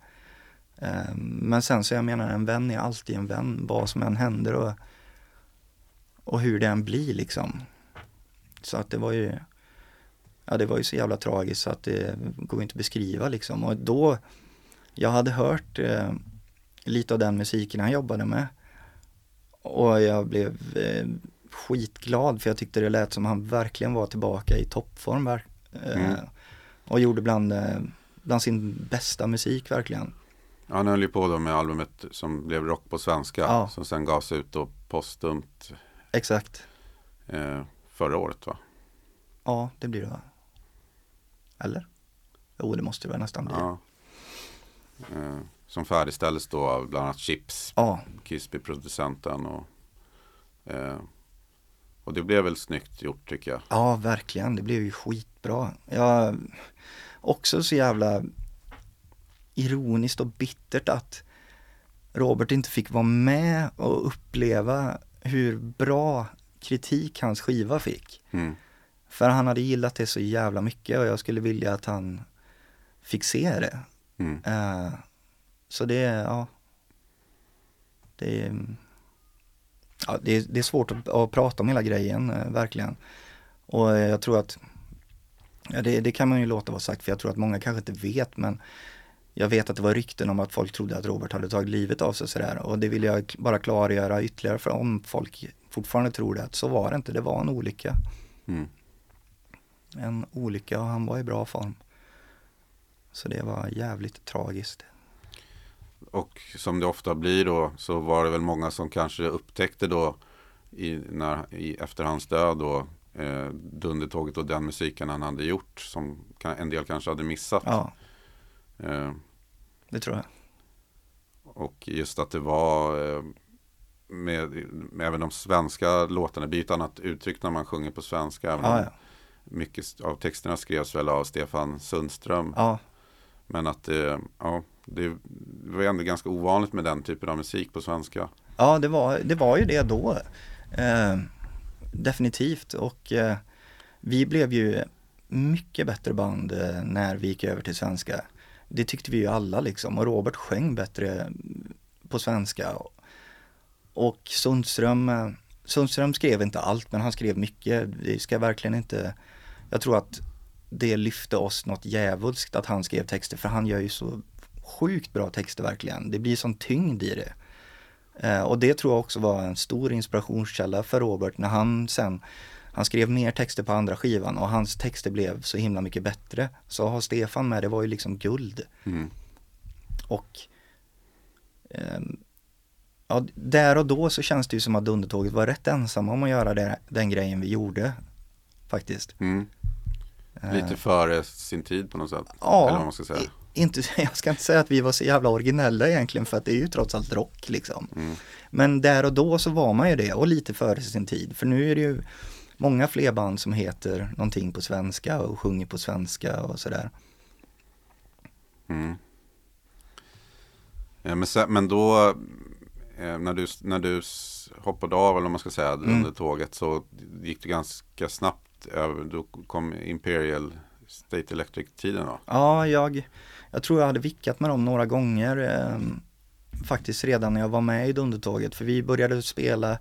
Eh, men sen så jag menar en vän är alltid en vän, vad som än händer och, och hur det än blir liksom. Så att det var ju, ja det var ju så jävla tragiskt så att det går inte att beskriva liksom. Och då, jag hade hört eh, lite av den musiken han jobbade med. Och jag blev eh, skitglad för jag tyckte det lät som han verkligen var tillbaka i toppform. Eh, Mm. Och gjorde bland, eh, bland sin bästa musik verkligen. Han höll ju på då med albumet som blev rock på svenska. Ja. Som sen gavs ut då postumt Exakt. eh, förra året va? Ja, det blir det va? Eller? Jo, det måste det väl nästan bli. Ja. Eh, som färdigställdes då av bland annat Chips, Ja, Kisby-producenten. Och, eh, och det blev väl snyggt gjort tycker jag. ja verkligen. Det blev ju skitbra. Jag också så jävla ironiskt och bittert att Robert inte fick vara med och uppleva hur bra kritik hans skiva fick. Mm. För han hade gillat det så jävla mycket och jag skulle vilja att han fick se det. Mm. Eh, så det, ja. Det är, ja, det är, det är svårt att, att prata om hela grejen, eh, verkligen. Och jag tror att, ja, det, det kan man ju låta vara sagt för jag tror att många kanske inte vet men jag vet att det var rykten om att folk trodde att Robert hade tagit livet av sig sådär och det vill jag bara klargöra ytterligare för om folk fortfarande tror det, att så var det inte, det var en olycka. Mm. En olycka och han var i bra form. Så det var jävligt tragiskt. Och som det ofta blir då så var det väl många som kanske upptäckte då i, när, i, efter hans död då eh, Dundertåget och den musiken han hade gjort som en del kanske hade missat. Ja, Eh, det tror jag. och just att det var eh, med, med även de svenska låtarna, det blir ett annat uttryck när man sjunger på svenska. Även om ja. Mycket av texterna skrevs väl av Stefan Sundström. ja. Men att det, ja, det var ändå ganska ovanligt med den typen av musik på svenska. Ja, det var, det var ju det då. Eh, definitivt. Och eh, vi blev ju mycket bättre band eh, när vi gick över till svenska. Det tyckte vi ju alla liksom. Och Robert sjöng bättre på svenska. Och Sundström, eh, Sundström skrev inte allt, men han skrev mycket. Det ska verkligen inte... Jag tror att det lyfte oss något djävulskt att han skrev texter, för han gör ju så sjukt bra texter verkligen. Det blir sån tyngd i det. Eh, och det tror jag också var en stor inspirationskälla för Robert när han sen, han skrev mer texter på andra skivan och hans texter blev så himla mycket bättre. Så att ha Stefan med, det var ju liksom guld. Mm. Och ehm, ja, där och då så känns det ju som att Dundertåget var rätt ensamma om att göra det, den grejen vi gjorde. Faktiskt. Mm. Eh, Lite före sin tid på något sätt. Ja, Eller vad man ska säga. inte, [laughs] jag ska inte säga att vi var så jävla originella egentligen för att det är ju trots allt rock liksom. Mm. Men där och då så var man ju det och lite före sin tid. För nu är det ju många fler band som heter någonting på svenska och sjunger på svenska och sådär. Mm. Ja, men, sen, men då eh, när du, när du hoppade av eller vad man ska säga Mm. under tåget så gick det ganska snabbt över. Då kom Imperial State Electric-tiden då. Ja, jag, jag tror jag hade vickat med dem några gånger. Eh, faktiskt redan när jag var med i Dundertåget. För vi började spela,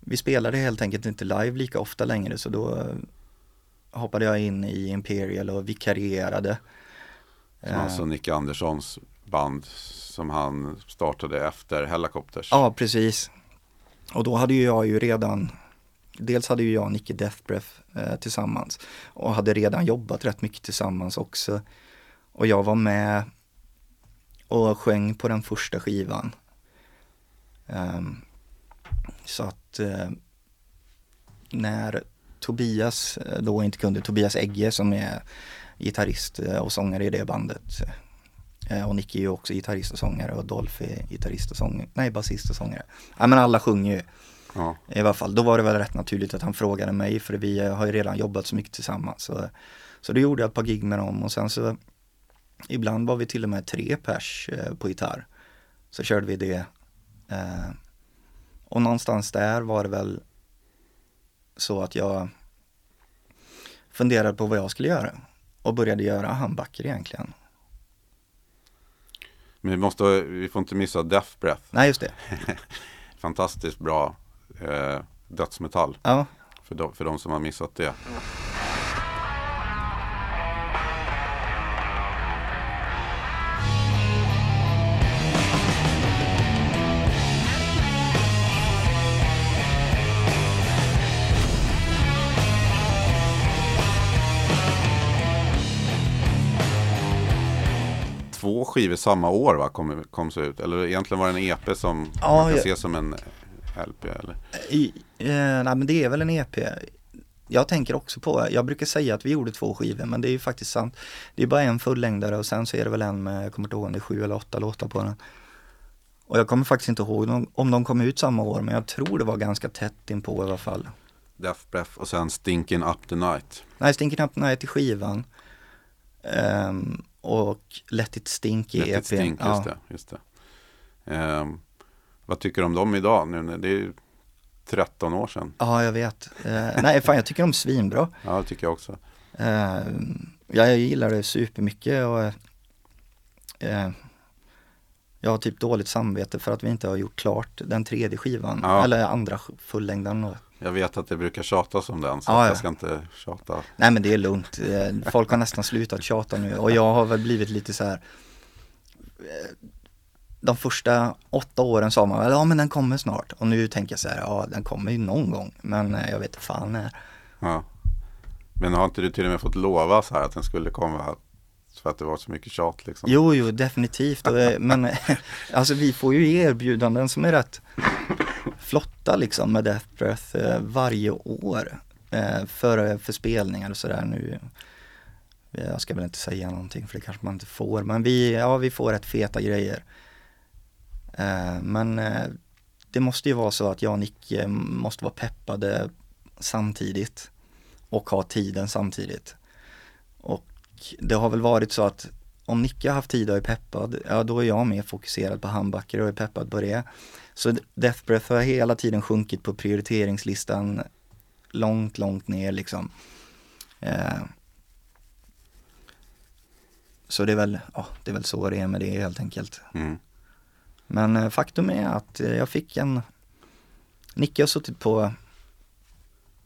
vi spelade helt enkelt inte live lika ofta längre. Så då eh, hoppade jag in i Imperial och vikarierade. Som Eh, alltså Nick Anderssons band som han startade efter Helicopters. Ja, precis. Och då hade ju jag ju redan, dels hade ju jag och Nicky Death Breath eh, tillsammans och hade redan jobbat rätt mycket tillsammans också. Och jag var med och sjöng på den första skivan. Um, så att eh, när Tobias eh, då inte kunde, Tobias Egge som är gitarrist eh, och sångare i det bandet, eh, Och Nicky är ju också gitarrist och sångare och Dolph är gitarrist och sångare, nej basist och sångare. Ja men alla sjunger ju Ja. i alla fall. Då var det väl rätt naturligt att han frågade mig för vi har ju redan jobbat så mycket tillsammans. Så, så då gjorde jag ett par gig med dem och sen så ibland var vi till och med tre pers eh, på gitarr. Så körde vi det. Eh, och någonstans där var det väl så att jag funderade på vad jag skulle göra och började göra handbacker egentligen. Men vi, måste, vi får inte missa Death Breath. Nej, just det. [laughs] Fantastiskt bra eh, dödsmetall Ja, för de, för de som har missat det. Två skivor samma år va, kom, kom så ut. Eller egentligen var det en EP som Ja, man kan jag- se som en LP. Eller? I, eh, nej men det är väl en EP. Jag tänker också på, jag brukar säga att vi gjorde två skivor men det är ju faktiskt sant. Det är bara en fullängdare och sen så är det väl en med, jag kommer inte ihåg om det är sju eller åtta låtar på den. Och jag kommer faktiskt inte ihåg om- om de kom ut samma år men jag tror det var ganska tätt inpå i alla fall. Death Breath och sen Stinking Up The Night. Nej, Stinking Up the Night i skivan. Ehm, och Let It Stink i Let EPn. It Stink, ja. just det. Just det. Ehm, vad tycker du om dem idag? Nu, när- det är ju 13 år sedan. Ja, jag vet. Eh, nej, fan jag tycker de är svinbra. Ja, det tycker jag också. Eh, ja, jag gillar det supermycket och eh, jag har typ dåligt samvete för att vi inte har gjort klart den tredje skivan, Ja. eller andra fullängden. Jag vet att det brukar tjatas om den, så Ja, jag ska inte tjata. Nej men det är lugnt, Eh, folk har nästan slutat tjata nu och jag har väl blivit lite så här. De första åtta åren sa man, ja men den kommer snart och nu tänker jag så här, ja den kommer ju någon gång men eh, jag vet inte fan när. Ja. Men har inte du till och med fått lova så här att den skulle komma? För att det var så mycket tjat liksom. Jo, jo, definitivt. Eh, Men [laughs] alltså vi får ju erbjudanden som är rätt flotta liksom med Death Breath eh, varje år. För, för spelningar och sådär nu. Jag ska väl inte säga någonting för det kanske man inte får. Men vi, ja, vi får rätt feta grejer. Eh, men eh, det måste ju vara så att jag och Nicke eh, måste vara peppade samtidigt. Och ha tiden samtidigt. Och det har väl varit så att om Nicke har haft tid och är peppad, ja då är jag mer fokuserad på handbacker och är peppad på det. Så Death Breath har hela tiden sjunkit på prioriteringslistan långt, långt ner liksom. Eh, så det är väl, ja, det är väl så det är med det helt enkelt. Mm. Men eh, faktum är att eh, jag fick en, Nicke har suttit på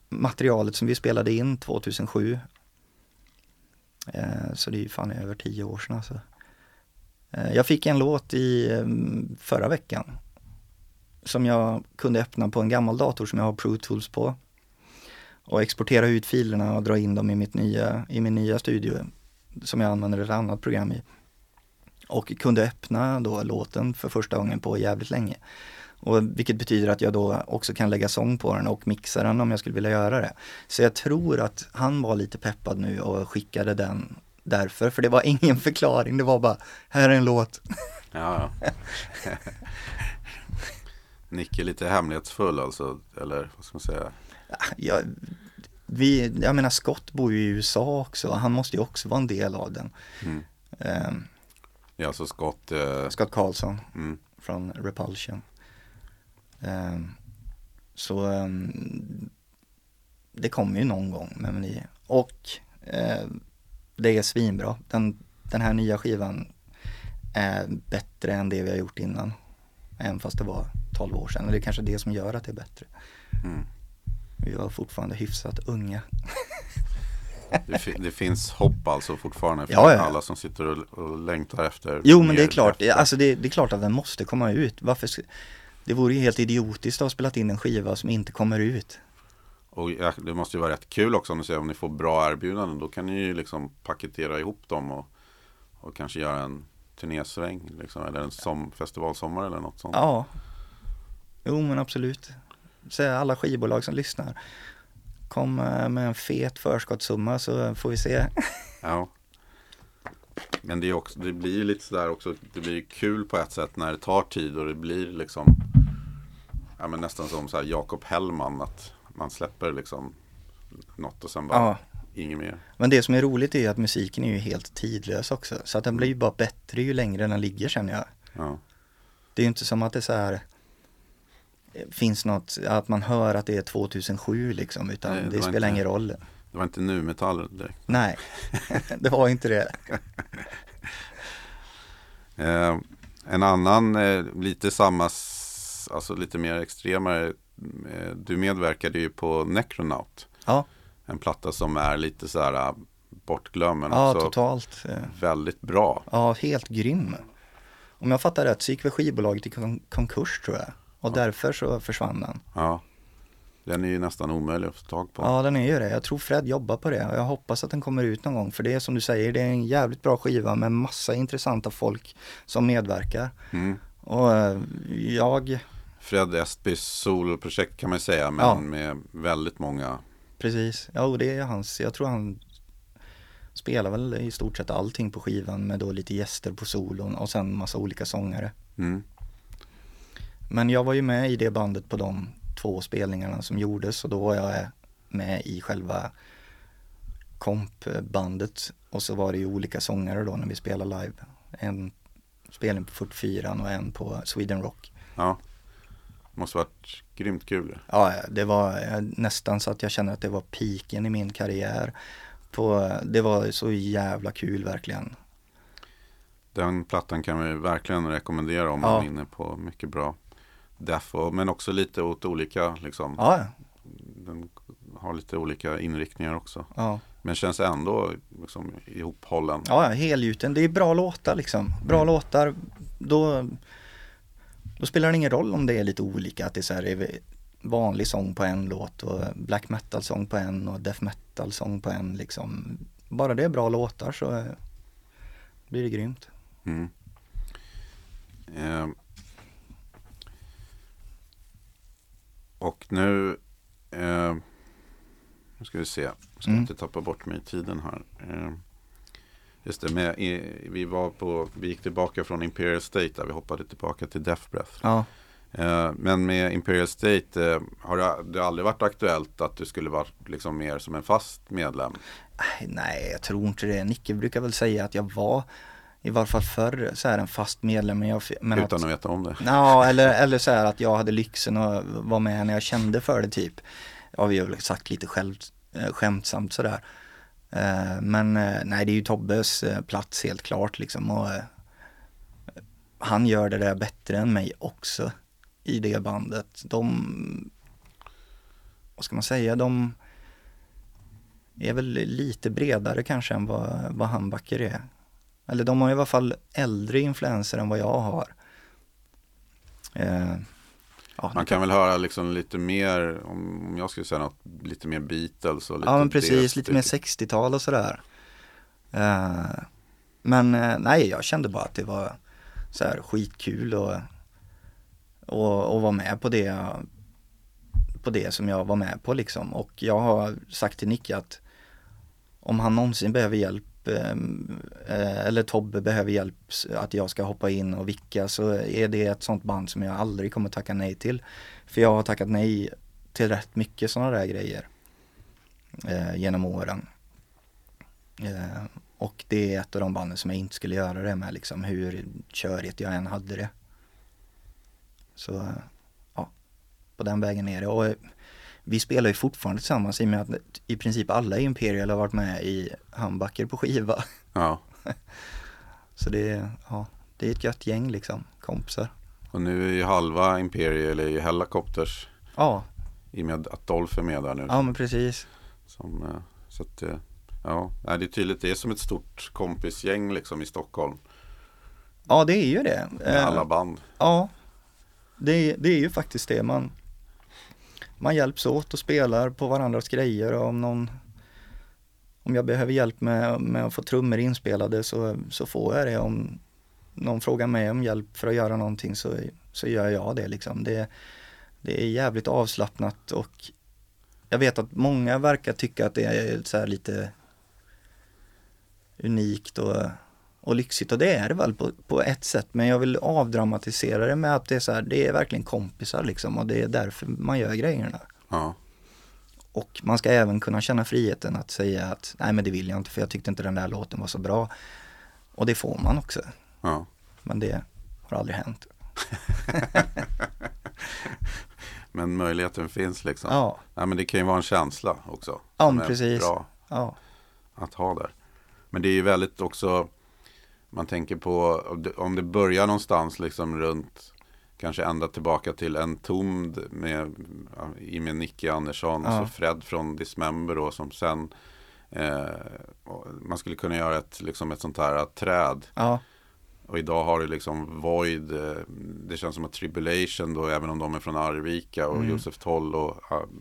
materialet som vi spelade in 2007. Eh, så det är ju fan över tio år sedan alltså. Jag fick en låt i förra veckan. Som jag kunde öppna på en gammal dator som jag har Pro Tools på. Och exportera ut filerna och dra in dem i, mitt nya, i min nya studio. Som jag använder ett annat program i. Och kunde öppna då låten för första gången på jävligt länge. Och vilket betyder att jag då också kan lägga sång på den och mixa den om jag skulle vilja göra det. Så jag tror att han var lite peppad nu och skickade den därför. För det var [laughs] ingen förklaring, det var bara, här är en låt. Ja, ja. [laughs] Nick är lite hemlighetsfull alltså, eller vad ska man säga? Jag, vi, jag menar Scott bor ju i USA också, han måste ju också vara en del av den. Mm. Ehm, Ja, så Scott, eh, Scott Carlson mm, från Repulsion. Ehm, så ehm, det kommer ju någon gång. Men vi, och eh, det är svinbra. Den, den här nya skivan är bättre än det vi har gjort innan. Även fast det var 12 år sedan. Och det är kanske det som gör att det är bättre. mm. Vi var fortfarande hyfsat unga. [laughs] Det, fi- det finns hopp alltså fortfarande för Ja, ja. alla som sitter och, och längtar efter Jo men det är klart, efter. alltså det, det är klart att den måste komma ut. Varför det vore ju helt idiotiskt att ha spelat in en skiva som inte kommer ut. Och det måste ju vara rätt kul också om ni, säger, om ni får bra erbjudanden. Då kan ni ju liksom paketera ihop dem och, och kanske göra en turnésväng. Liksom, eller en som, festivalsommar eller något sånt. Ja. Jo men absolut. Så alla skivbolag som lyssnar. Kom eh, med en fet förskottssumma så får vi se. Ja. Men det, är också, det blir ju lite sådär också, det blir kul på ett sätt när det tar tid och det blir liksom ja, men nästan som så Jakob Hellman att man släpper liksom något och sen bara Ja. inget mer. Men det som är roligt är ju att musiken är ju helt tidlös också. Så att den blir ju bara bättre ju längre den ligger känner jag. Ja. Det är ju inte som att det så här finns något, att man hör att det är 2007 liksom, utan Nej, det det, spelar inte- ingen roll. Det var inte nu metall direkt. Nej, [laughs] det var inte det. [laughs] Eh, en annan, eh, lite samma, alltså lite mer extremare. Eh, du medverkade ju på Necronaut. Ja, En platta som är lite så här bortglömd men ja också totalt. väldigt bra. Ja, helt grym. Om jag fattar rätt så gick väl skivbolaget i kon- konkurs tror jag. Och därför så försvann den. Ja. Den är ju nästan omöjlig att få tag på. Ja, den är ju det. Jag tror Fred jobbar på det och jag hoppas att den kommer ut någon gång. För det är som du säger, det är en jävligt bra skiva med massa intressanta folk som medverkar. Mm. Och eh, jag, Fred Estbys soloprojekt kan man säga men Ja. med väldigt många. precis, ja och det är hans, jag tror han spelar väl i stort sett allting på skivan med då lite gäster på solon och sen massa olika sångare. Mm. Men jag var ju med i det bandet på de två spelningarna som gjordes och då var jag med i själva kompbandet och så var det ju olika sångare då när vi spelade live. En spelning på 44 och en på Sweden Rock. Ja. Måste varit grymt kul. Ja, det var nästan så att jag känner att det var piken i min karriär. På, det var så jävla kul verkligen. Den plattan kan vi verkligen rekommendera om Ja. man är inne på mycket bra death och, men också lite åt olika liksom. Ja, Den har lite olika inriktningar också. ja. Men känns ändå liksom ihophållen. Ja, helgjuten. Det är bra låtar liksom. Bra låtar. Då, då spelar det ingen roll om det är lite olika. Att det är så här är vanlig sång på en låt och black metal sång på en och death metal sång på en liksom. Bara det är bra låtar så blir det grymt. Mm. Eh. Och nu, eh, nu ska vi se, jag ska Mm. inte tappa bort mig i tiden här. Eh, just det, med, i, vi var på, vi gick tillbaka från Imperial State där vi hoppade tillbaka till Death Breath. Ja, Eh, men med Imperial State, eh, har det, aldrig varit aktuellt att du skulle vara liksom mer som en fast medlem? Nej, nej, jag tror inte det. Nicke brukar väl säga att jag var i varje fall förr så här en fast medlem. Men jag, men utan att, att veta om det? Ja, eller, eller så här att jag hade lyxen att vara med när jag kände för det typ. Ja, vi har väl sagt lite själv, eh, skämtsamt sådär. Eh, Men eh, nej, det är ju Tobbes plats helt klart liksom. Och, han gör det där bättre än mig också i det bandet. De, vad ska man säga, de är väl lite bredare kanske än vad, vad Handbacker är. Eller de har i alla fall äldre influenser än vad jag har. Eh, ja, Man kan väl höra liksom lite mer, om jag skulle säga något, lite mer Beatles och lite ja men precis, lite mer stycket. 60-tal och sådär. Eh, men eh, nej, jag kände bara att det var så här skitkul och, och, och vara med på det, på det som jag var med på liksom. Och jag har sagt till Nicke att om han någonsin behöver hjälp Ehm, eh, eller Tobbe behöver hjälp att jag ska hoppa in och vicka så är det ett sånt band som jag aldrig kommer tacka nej till. För jag har tackat nej till rätt mycket sådana där grejer eh, genom åren. Eh, och det är ett av de banden som jag inte skulle göra det med liksom hur körigt jag än hade det. Så ja, på den vägen är det. Och vi spelar ju fortfarande tillsammans i och med att i princip alla i Imperial har varit med i Handbacker på skiva. Ja, [laughs] Så det är, ja, det är ett gött gäng liksom, kompisar. och nu är ju halva Imperial är ju Hellacopters Ja, i och med att Dolph är med där nu. ja men precis. Som, eh, så att, eh, ja, det är tydligt, det är som ett stort kompisgäng liksom i Stockholm. Ja det är ju det. Med Eh, alla band. Ja, det, det är ju faktiskt det. Man, man hjälps åt och spelar på varandras grejer och om någon om jag behöver hjälp med, med att få trummor inspelade så, så får jag det. Om någon frågar mig om hjälp för att göra någonting så, så gör jag det liksom. Det, det är jävligt avslappnat och jag vet att många verkar tycka att det är så här lite unikt och, och lyxigt och det är det väl på, på ett sätt men jag vill avdramatisera det med att det är så här, det är verkligen kompisar liksom och det är därför man gör grejerna. Ja, Och man ska även kunna känna friheten att säga att nej men det vill jag inte för jag tyckte inte den där låten var så bra. Och det får man också. ja. Men det har aldrig hänt. [laughs] Men möjligheten finns liksom. Ja, Nej, men det kan ju vara en känsla också. Ja, precis. Bra ja, att ha där. Men det är ju väldigt också, man tänker på om det- börjar någonstans liksom runt, kanske ända tillbaka till en tomd med, i med Nicky Andersson, Ja. så Fred från Dismember då som sen eh, och man skulle kunna göra ett, liksom ett sånt här träd ja, och idag har du liksom Void, eh, det känns som att Tribulation då, även om de är från Arvika och Mm. Josef Toll och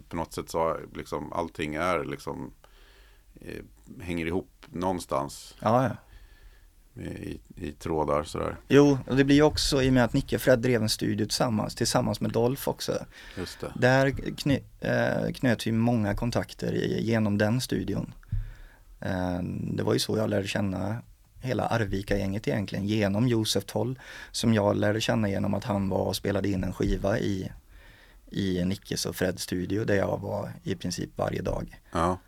på något sätt så har liksom allting är liksom eh, hänger ihop någonstans ja, ja. I, i trådar sådär. Jo, och det blir ju också i och med att Nicke och Fred drev en studio tillsammans, tillsammans med Dolph också. Just det. Där kny, eh, knöt vi många kontakter genom den studion. Eh, det var ju så jag lärde känna hela Arvika-gänget egentligen, genom Josef Toll, som jag lärde känna genom att han var och spelade in en skiva i, i Nickes och Freds studio där jag var i princip varje dag. Ja.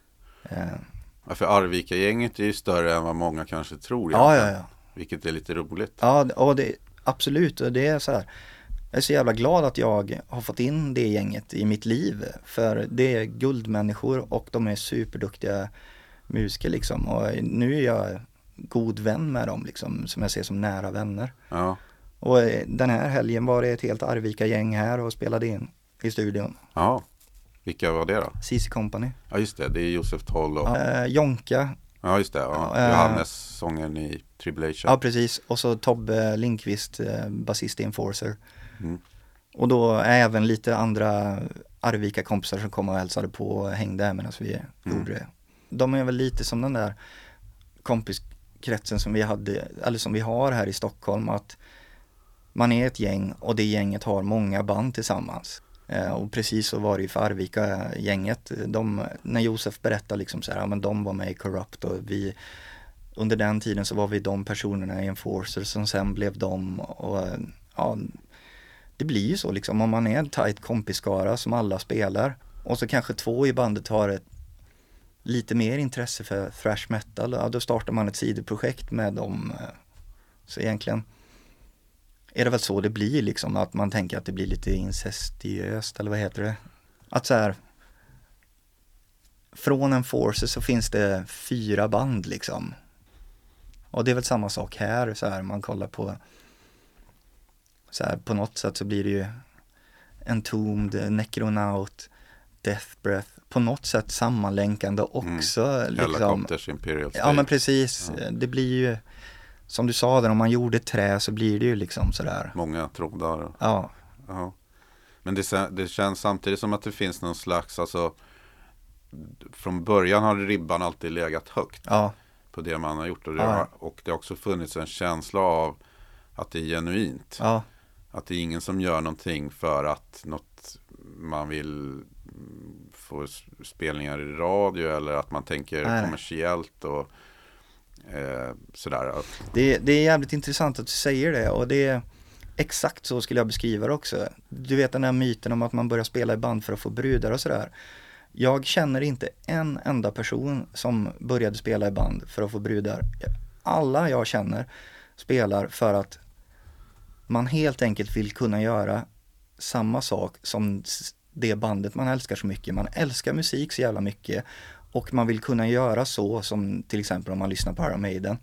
Eh, Ja, för Arvika-gänget är ju större än vad många kanske tror. ja, ja, ja. Vilket är lite roligt. Ja, och det, absolut. Och det är så här. Jag är så jävla glad att jag har fått in det gänget i mitt liv. För det är guldmänniskor och de är superduktiga musiker liksom. Och nu är jag god vän med dem liksom, som jag ser som nära vänner. Ja, Och eh, den här helgen var det ett helt Arvika-gäng här och spelade in i studion. ja. Vilka var det då? CC Company. Ja, just det. Det är Josef Toll och, ja, Eh, Jonka, just det. Ja. Ja, eh, Johannes, sången i Tribulation. ja precis. Och så Tobbe Linkvist, eh, basist i Enforcer. Mm. Och då även lite andra Arvika-kompisar som kom och hälsade på och hängde medan vi Mm. gjorde det. De är väl lite som den där kompiskretsen som vi hade, eller som vi har här i Stockholm, att man är ett gäng och det gänget har många band tillsammans. Eh, och precis så var det ju för Arvika-gänget. När Josef berättade liksom så här, ja men de var med i Corrupt och vi under den tiden så var vi de personerna i Enforcer som sen blev de och ja, det blir ju så liksom om man är en tight kompisskara som alla spelar och så kanske två i bandet har ett lite mer intresse för thrash metal, ja, då startar man ett sidoprojekt med dem. Eh, så egentligen är det väl så det blir liksom, att man tänker att det blir lite incestiöst eller vad heter det? Att så här från en force så finns det fyra band liksom. Och det är väl samma sak här, så här man kollar på så här på något sätt så blir det ju Entombed, Necronaut, Death Breath, på något sätt sammanlänkande också. Liksom. Helicopters Imperial State. Ja men precis, Ja. det blir ju som du sa där, om man gjorde trä så blir det ju liksom sådär. Många trådar. Ja, Ja. Men det, det känns samtidigt som att det finns någon slags, alltså från början har ribban alltid legat högt ja, på det man har gjort. Och det, Ja. har, och det har också funnits en känsla av att det är genuint. ja, Att det är ingen som gör någonting för att något man vill få spelningar i radio eller att man tänker Nej, kommersiellt och Eh, sådär. Det, det är jävligt intressant att du säger det och det är exakt så skulle jag beskriva det också. Du vet den här myten om att man börjar spela i band för att få brudar och sådär. Jag känner inte en enda person som började spela i band för att få brudar. Alla jag känner spelar för att man helt enkelt vill kunna göra samma sak som det bandet man älskar så mycket. Man älskar musik så jävla mycket och man vill kunna göra så som till exempel om man lyssnar på Iron Maiden.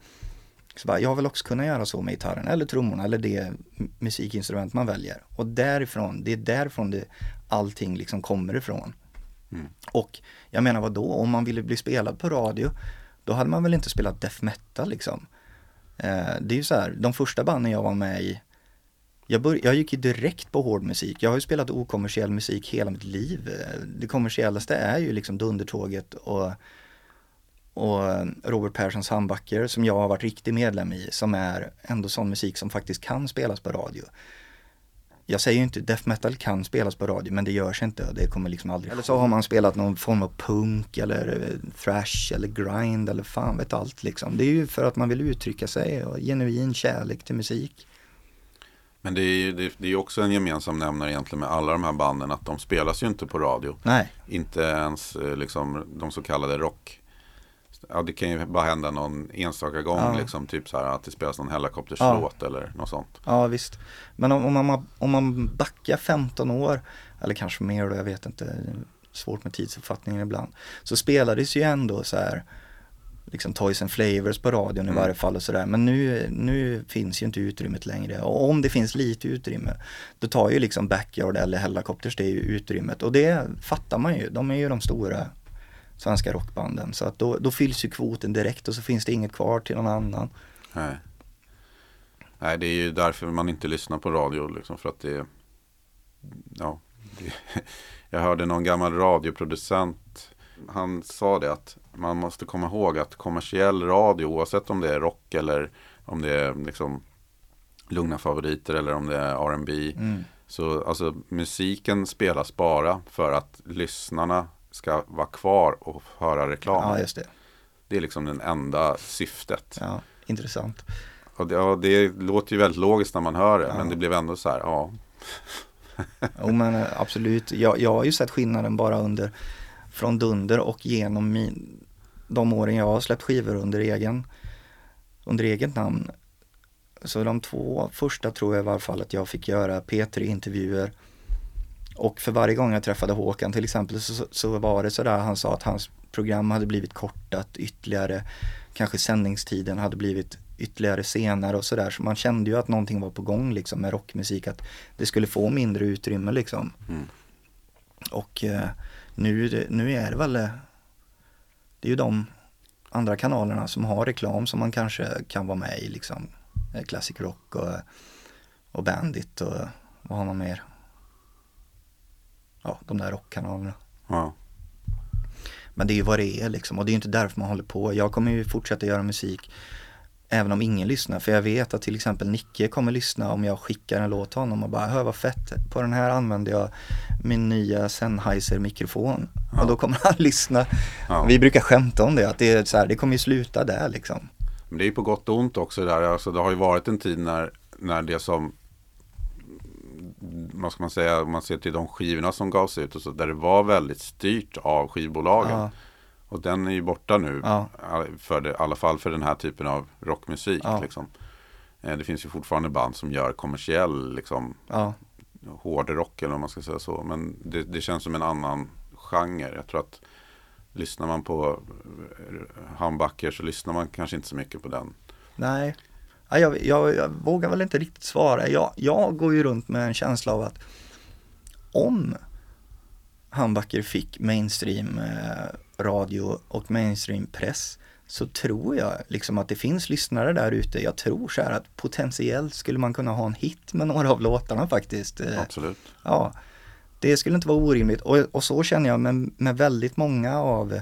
Så bara, jag vill också kunna göra så med gitarren eller trummorna eller det musikinstrument man väljer. Och därifrån, det är därifrån det, allting liksom kommer ifrån. Mm. Och jag menar vad då om man ville bli spelad på radio, då hade man väl inte spelat death metal liksom. Eh, det är ju så här, de första banden jag var med i, jag, bör, jag gick ju direkt på hård musik. Jag har ju spelat okommersiell musik hela mitt liv. Det kommersiellaste är ju liksom Dundertåget och, och Robert Perssons handbacker som jag har varit riktig medlem i, som är ändå sån musik som faktiskt kan spelas på radio. Jag säger ju inte death metal kan spelas på radio, men det görs inte det kommer liksom aldrig Eller så har man spelat någon form av punk eller eh, thrash eller grind eller fan vet allt liksom. Det är ju för att man vill uttrycka sig och genuin kärlek till musik. Men det är ju det, det är också en gemensam nämnare egentligen med alla de här banden att de spelas ju inte på radio. Nej, Inte ens eh, liksom de så kallade Ja, det kan ju bara hända någon enstaka gång Ja. liksom. Typ så här att det spelas någon helikopterslåt eller något sånt. Ja visst. Men om, om, man, om man backar 15 år, eller kanske mer då, jag vet inte, svårt med tidsuppfattningen ibland. Så spelades ju ändå så här, liksom Toys and Flavors på radion i Mm. varje fall och sådär. Men nu, nu finns ju inte utrymmet längre. Och om det finns lite utrymme, då tar ju liksom Backyard eller Hellacopters det är ju utrymmet. Och det fattar man ju, de är ju de stora svenska rockbanden. Så att då, då fylls ju kvoten direkt och så finns det inget kvar till någon annan. Nej. Nej, det är ju därför man inte lyssnar på radio. Liksom, för att det, ja, det, [laughs] jag hörde någon gammal radioproducent. Han sa det att man måste komma ihåg att kommersiell radio, oavsett om det är rock eller om det är liksom lugna favoriter eller om det är R&B Mm. Så alltså musiken spelas bara för att lyssnarna ska vara kvar och höra reklam. Ja, just det. Det är liksom den enda syftet. Ja, intressant. Och det, ja, det låter ju väldigt logiskt när man hör det. Ja. Men det blev ändå så här, ja. [laughs] Jo men eh, absolut, jag, jag har ju sett skillnaden bara under från Dunder och genom min, de åren jag har släppt skivor under egen under eget namn. Så de två första tror jag i varje fall att jag fick göra P3-intervjuer. Och för varje gång jag träffade Håkan till exempel så, så var det sådär han sa att hans program hade blivit kortat ytterligare. Kanske sändningstiden hade blivit ytterligare senare och sådär. Så man kände ju att någonting var på gång liksom med rockmusik. Att det skulle få mindre utrymme liksom. Mm. Och eh, nu, nu är det väl eh, Det är ju de andra kanalerna som har reklam som man kanske kan vara med i liksom. Eh, Classic Rock och, och Bandit och vad har man mer? Ja, de där rockkanalerna. ja. Men det är ju vad det är liksom och det är ju inte därför man håller på. Jag kommer ju fortsätta göra musik även om ingen lyssnar. För jag vet att till exempel Nicke kommer lyssna om jag skickar en låt till honom och bara hör vad fett. På den här använder jag min nya Sennheiser mikrofon. Ja. Och då kommer han [laughs] lyssna. Ja. Vi brukar skämta om det, att det, är så här, det kommer ju sluta där liksom. Men det är ju på gott och ont också där. Alltså, det har ju varit en tid när, när det som vad ska man säga, om man ser till de skivorna som gavs ut och så, där det var väldigt styrt av skivbolagen. Ja, Och den är ju borta nu, Ja. för det, i alla fall för den här typen av rockmusik. Ja. Liksom. Eh, Det finns ju fortfarande band som gör kommersiell liksom, ja, hårdrock eller om man ska säga så. Men det, det känns som en annan genre. Jag tror att lyssnar man på eh, Humbucker så lyssnar man kanske inte så mycket på den. nej. Ja, jag, jag, jag vågar väl inte riktigt svara. Jag, jag går ju runt med en känsla av att om Hambacker fick mainstream eh, radio och mainstream press så tror jag liksom att det finns lyssnare där ute. Jag tror så här att potentiellt skulle man kunna ha en hit med några av låtarna faktiskt. Eh, Absolut. Ja, det skulle inte vara orimligt och, och så känner jag med, med väldigt många av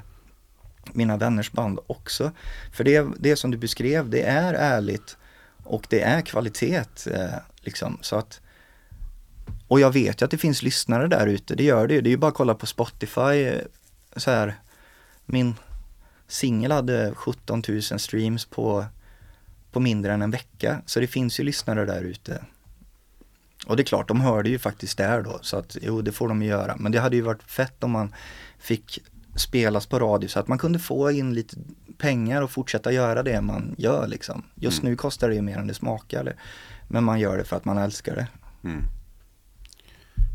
mina vänners band också. För det, det som du beskrev, det är ärligt och det är kvalitet eh, liksom. Så att, och jag vet ju att det finns lyssnare där ute, det gör det ju. Det är ju bara att kolla på Spotify. eh, Så här, min singel hade 17 000 streams på, på mindre än en vecka. Så det finns ju lyssnare där ute. Och det är klart, de hör det ju faktiskt där då, så att jo, det får de ju göra. Men det hade ju varit fett om man fick spelas på radio så att man kunde få in lite pengar och fortsätta göra det man gör liksom. Just Mm. nu kostar det ju mer än det smakar. Men man gör det för att man älskar det. Mm.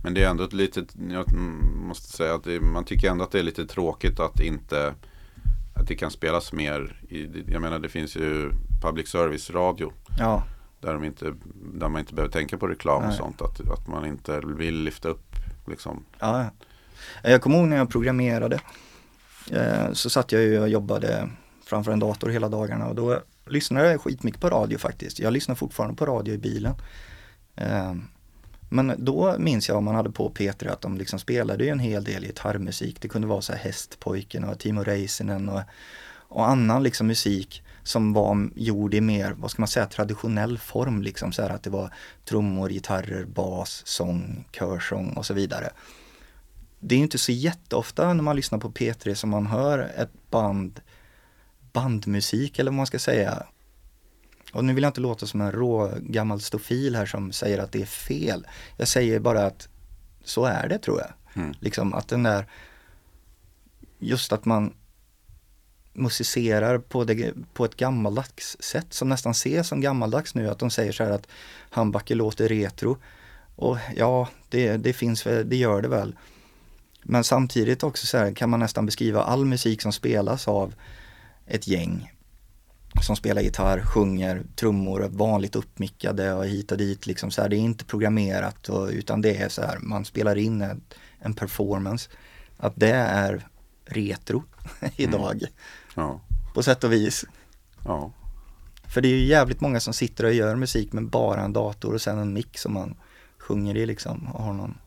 Men det är ändå ett litet, jag måste säga att det, man tycker ändå att det är lite tråkigt att inte att det kan spelas mer. I, jag menar det finns ju public service radio Ja, där, de inte, där man inte behöver tänka på reklam och Nej. sånt. Att, att man inte vill lyfta upp liksom. ja. Jag kommer ihåg när jag programmerade. Eh, så satt jag ju och jobbade framför en dator hela dagarna och då lyssnade jag skitmycket på radio faktiskt. Jag lyssnar fortfarande på radio i bilen. Eh, men då minns jag om man hade på P3 att de liksom spelade ju en hel del gitarrmusik. Det kunde vara så här Hästpojken och Timo Räisänen och, och annan liksom musik som var gjord i mer, vad ska man säga, traditionell form liksom så här att det var trummor, gitarrer, bas, sång, körsång och så vidare. Det är ju inte så jätteofta när man lyssnar på P3 som man hör ett band, bandmusik eller vad man ska säga. Och nu vill jag inte låta som en rå gammal stofil här som säger att det är fel. Jag säger bara att så är det tror jag. Mm. Liksom att den där, just att man musicerar på, det, på ett gammaldags sätt som nästan ses som gammaldags nu. Att de säger så här att handbacker låter retro. Och ja, det, det finns det gör det väl. Men samtidigt också så här kan man nästan beskriva all musik som spelas av ett gäng som spelar gitarr, sjunger, trummor, är vanligt uppmickade och hit och dit liksom så här. Det är inte programmerat och, utan det är så här, man spelar in en, en performance. Att det är retro [laughs] idag Ja. på sätt och vis. ja. För det är ju jävligt många som sitter och gör musik med bara en dator och sen en mick som man sjunger i liksom och har någon,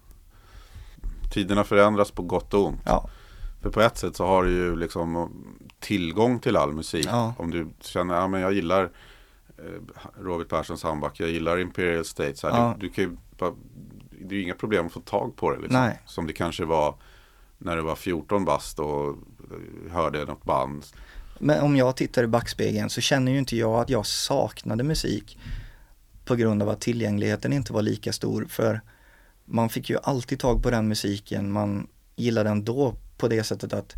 Tiderna förändras på gott och ont. ja, För på ett sätt så har du ju liksom tillgång till all musik. Ja. Om du känner, ja men jag gillar eh, Robert Perssons handback, jag gillar Imperial State. Så här, Ja. du, du kan ju det är ju inga problem att få tag på det. Liksom. Som det kanske var när du var 14 bast och eh, hörde något band. Men om jag tittar i backspegeln så känner ju inte jag att jag saknade musik på grund av att tillgängligheten inte var lika stor. För man fick ju alltid tag på den musiken man gillade ändå på det sättet att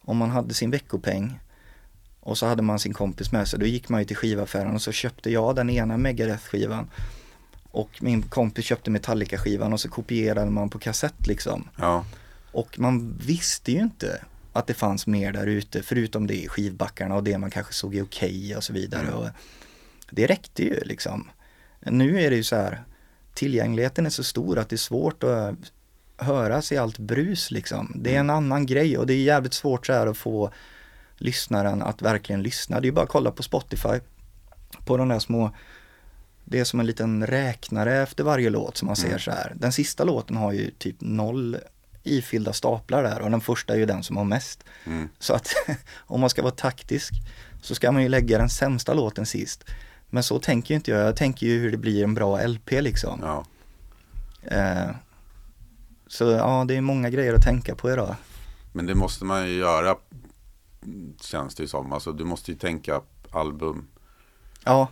om man hade sin veckopeng och så hade man sin kompis med sig, då gick man ju till skivaffären och så köpte jag den ena Megadeth-skivan och min kompis köpte Metallica-skivan och så kopierade man på kassett liksom. Ja, Och man visste ju inte att det fanns mer där ute förutom det i skivbackarna och det man kanske såg är okej och så vidare. Mm. Och det räckte ju liksom. Nu är det ju så här, tillgängligheten är så stor att det är svårt att höras i allt brus liksom. Det är en annan grej och det är jävligt svårt så här att få lyssnaren att verkligen lyssna. Det är bara att kolla på Spotify. På de där små, det är som en liten räknare efter varje låt som man ser Mm. så här. Den sista låten har ju typ noll ifyllda staplar där och den första är ju den som har mest. mm. Så att [laughs] om man ska vara taktisk så ska man ju lägga den sämsta låten sist. Men så tänker inte jag, jag tänker ju hur det blir en bra LP liksom. ja. Eh, så ja, det är många grejer att tänka på idag. Men det måste man ju göra känns det ju som. Alltså du måste ju tänka album. Ja,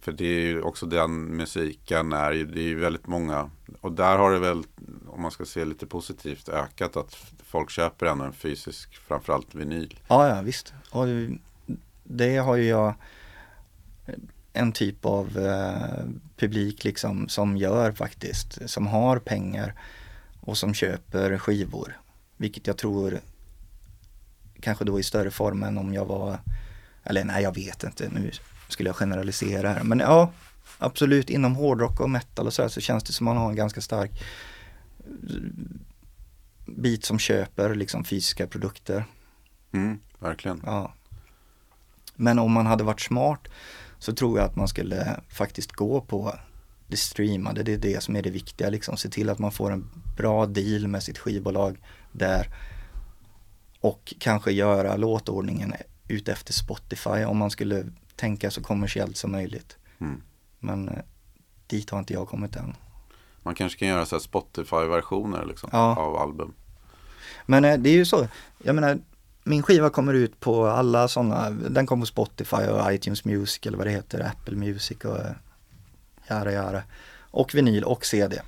För det är ju också den musiken är ju, det är ju väldigt många. Och där har det väl, om man ska se lite positivt, ökat att folk köper ändå en fysisk, framförallt vinyl. ja, ja visst. Och det har ju jag en typ av eh, publik liksom som gör faktiskt, som har pengar och som köper skivor. Vilket jag tror kanske då i större form än om jag var, eller nej jag vet inte, nu skulle jag generalisera här. Men ja, absolut inom hårdrock och metal och så här så känns det som man har en ganska stark bit som köper liksom fysiska produkter. Mm, verkligen. Ja. Men om man hade varit smart så tror jag att man skulle faktiskt gå på det streamade. Det är det som är det viktiga liksom. Se till att man får en bra deal med sitt skivbolag där. Och kanske göra låtordningen ut efter Spotify om man skulle tänka så kommersiellt som möjligt. Mm. Men eh, dit har inte jag kommit än. Man kanske kan göra så Spotify-versioner liksom, Ja. av album. Men eh, det är ju så, jag menar min skiva kommer ut på alla sådana, den kommer på Spotify och iTunes Music eller vad det heter, Apple Music och eh, jara jara. Och vinyl och CD.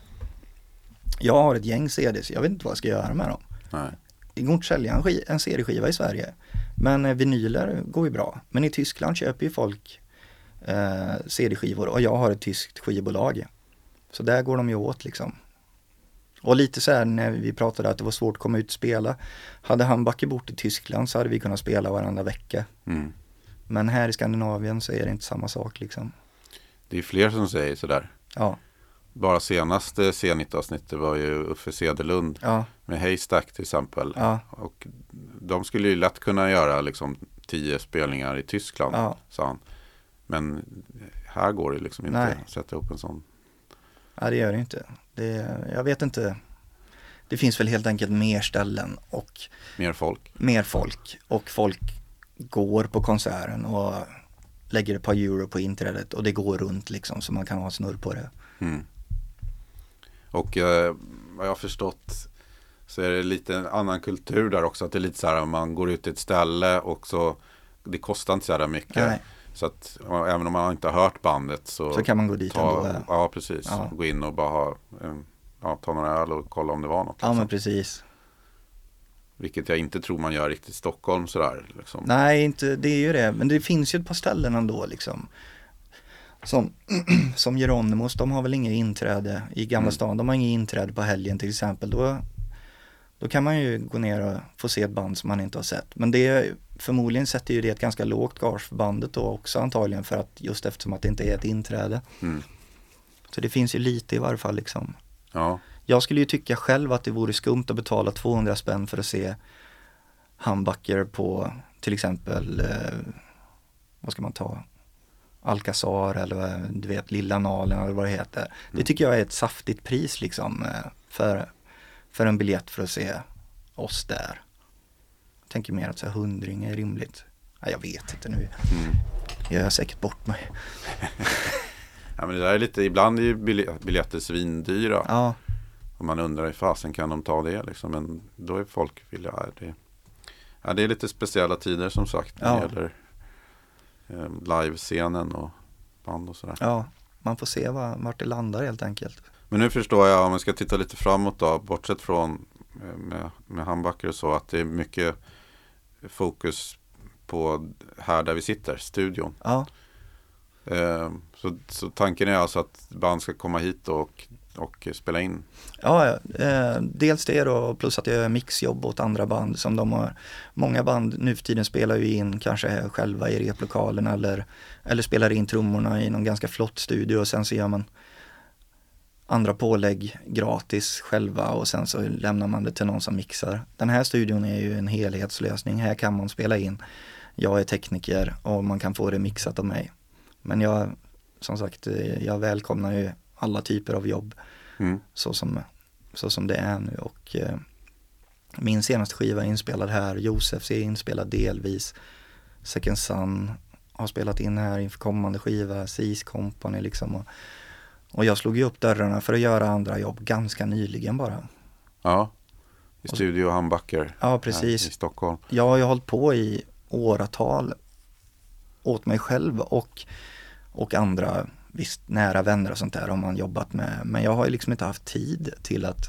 Jag har ett gäng CDs, jag vet inte vad jag ska göra med dem. Nej. Det går inte att sälja en, sk- en CD-skiva i Sverige. Men eh, vinyler går ju bra. Men i Tyskland köper ju folk eh, CD-skivor och jag har ett tyskt skivbolag. Så där går de ju åt liksom. Och lite så här när vi pratade att det var svårt att komma ut och spela. Hade Handbacker bort i Tyskland så hade vi kunnat spela varenda vecka. Mm. Men här i Skandinavien så är det inte samma sak liksom. Det är fler som säger sådär. Ja, Bara senaste C90-avsnittet var ju Uffe Cederlund ja, med Haystack till exempel. ja, Och de skulle ju lätt kunna göra liksom tio spelningar i Tyskland, ja. sa han. Men här går det liksom inte Nej. att sätta upp en sån. Nej, det gör det inte. Det, jag vet inte. Det finns väl helt enkelt mer ställen och Mer folk. mer folk och folk går på konserten och lägger ett par euro på inträdet och det går runt liksom så man kan ha snurr på det. Mm. Och eh, vad jag har förstått så är det lite en annan kultur där också. Att det är lite så här man går ut till ett ställe och så det kostar inte så jävla mycket. Nej. Så att även om man inte har hört bandet så, Så kan man gå dit ta, ändå. Ja, precis. Ja. Gå in och bara ha, en, ja, ta några öl och kolla om det var något. Ja liksom. men precis. Vilket jag inte tror man gör riktigt i Stockholm sådär. Liksom. Nej, inte, det är ju det. Men det finns ju ett par ställen ändå liksom. Som, [clears throat] som Geronimos, de har väl inget inträde i Gamla Mm. stan. De har inget inträde på helgen till exempel. Då, då kan man ju gå ner och få se ett band som man inte har sett. Men det förmodligen sätter ju det ett ganska lågt gage för bandet då också antagligen för att just eftersom att det inte är ett inträde. Mm. Så det finns ju lite i varje fall liksom. Ja, Jag skulle ju tycka själv att det vore skumt att betala 200 spänn för att se Humbucker på till exempel, eh, vad ska man ta, Alcazar eller eh, du vet Lilla Nalen eller vad det heter. Det tycker jag är ett saftigt pris liksom eh, för, för en biljett för att se oss där. Jag tänker mer att så här, hundring är rimligt. Ja, jag vet inte nu. mm. Jag gör säkert bort mig. [laughs] ja men det där är lite, ibland är ju bilje- biljetter svindyra. Ja, Och man undrar i fasen kan de ta det liksom. Men då är folk villiga. Det, ja, det är lite speciella tider som sagt. När Ja. det gäller livescenen och band och sådär. ja, man får se var, vart det landar helt enkelt. Men nu förstår jag om vi ska titta lite framåt då. Bortsett från eh, med, med handbackar och så. Att det är mycket fokus på här där vi sitter, studion. Ja, Eh, så, så tanken är alltså att band ska komma hit och, och spela in. Ja. Eh, dels det då, plus att jag gör mixjobb åt andra band som de har. Många band nu för tiden spelar ju in kanske själva i replokalen eller, eller spelar in trummorna i någon ganska flott studio och sen så gör man andra pålägg gratis själva och sen så lämnar man det till någon som mixar. Den här studion är ju en helhetslösning. Här kan man spela in. Jag är tekniker och man kan få det mixat av mig. Men jag, som sagt, eh, jag välkomnar ju alla typer av jobb Mm. så som, så som det är nu och eh, min senaste skiva är inspelad här, Josefs är inspelad delvis, Second Sun har spelat in här inför kommande skiva, Seas Company liksom och, och jag slog ju upp dörrarna för att göra andra jobb ganska nyligen bara. Ja, i Studio Handbacker. Ja precis, I Stockholm. jag har ju hållit på i åratal åt mig själv och, och andra visst nära vänner och sånt där har man jobbat med. Men jag har ju liksom inte haft tid till att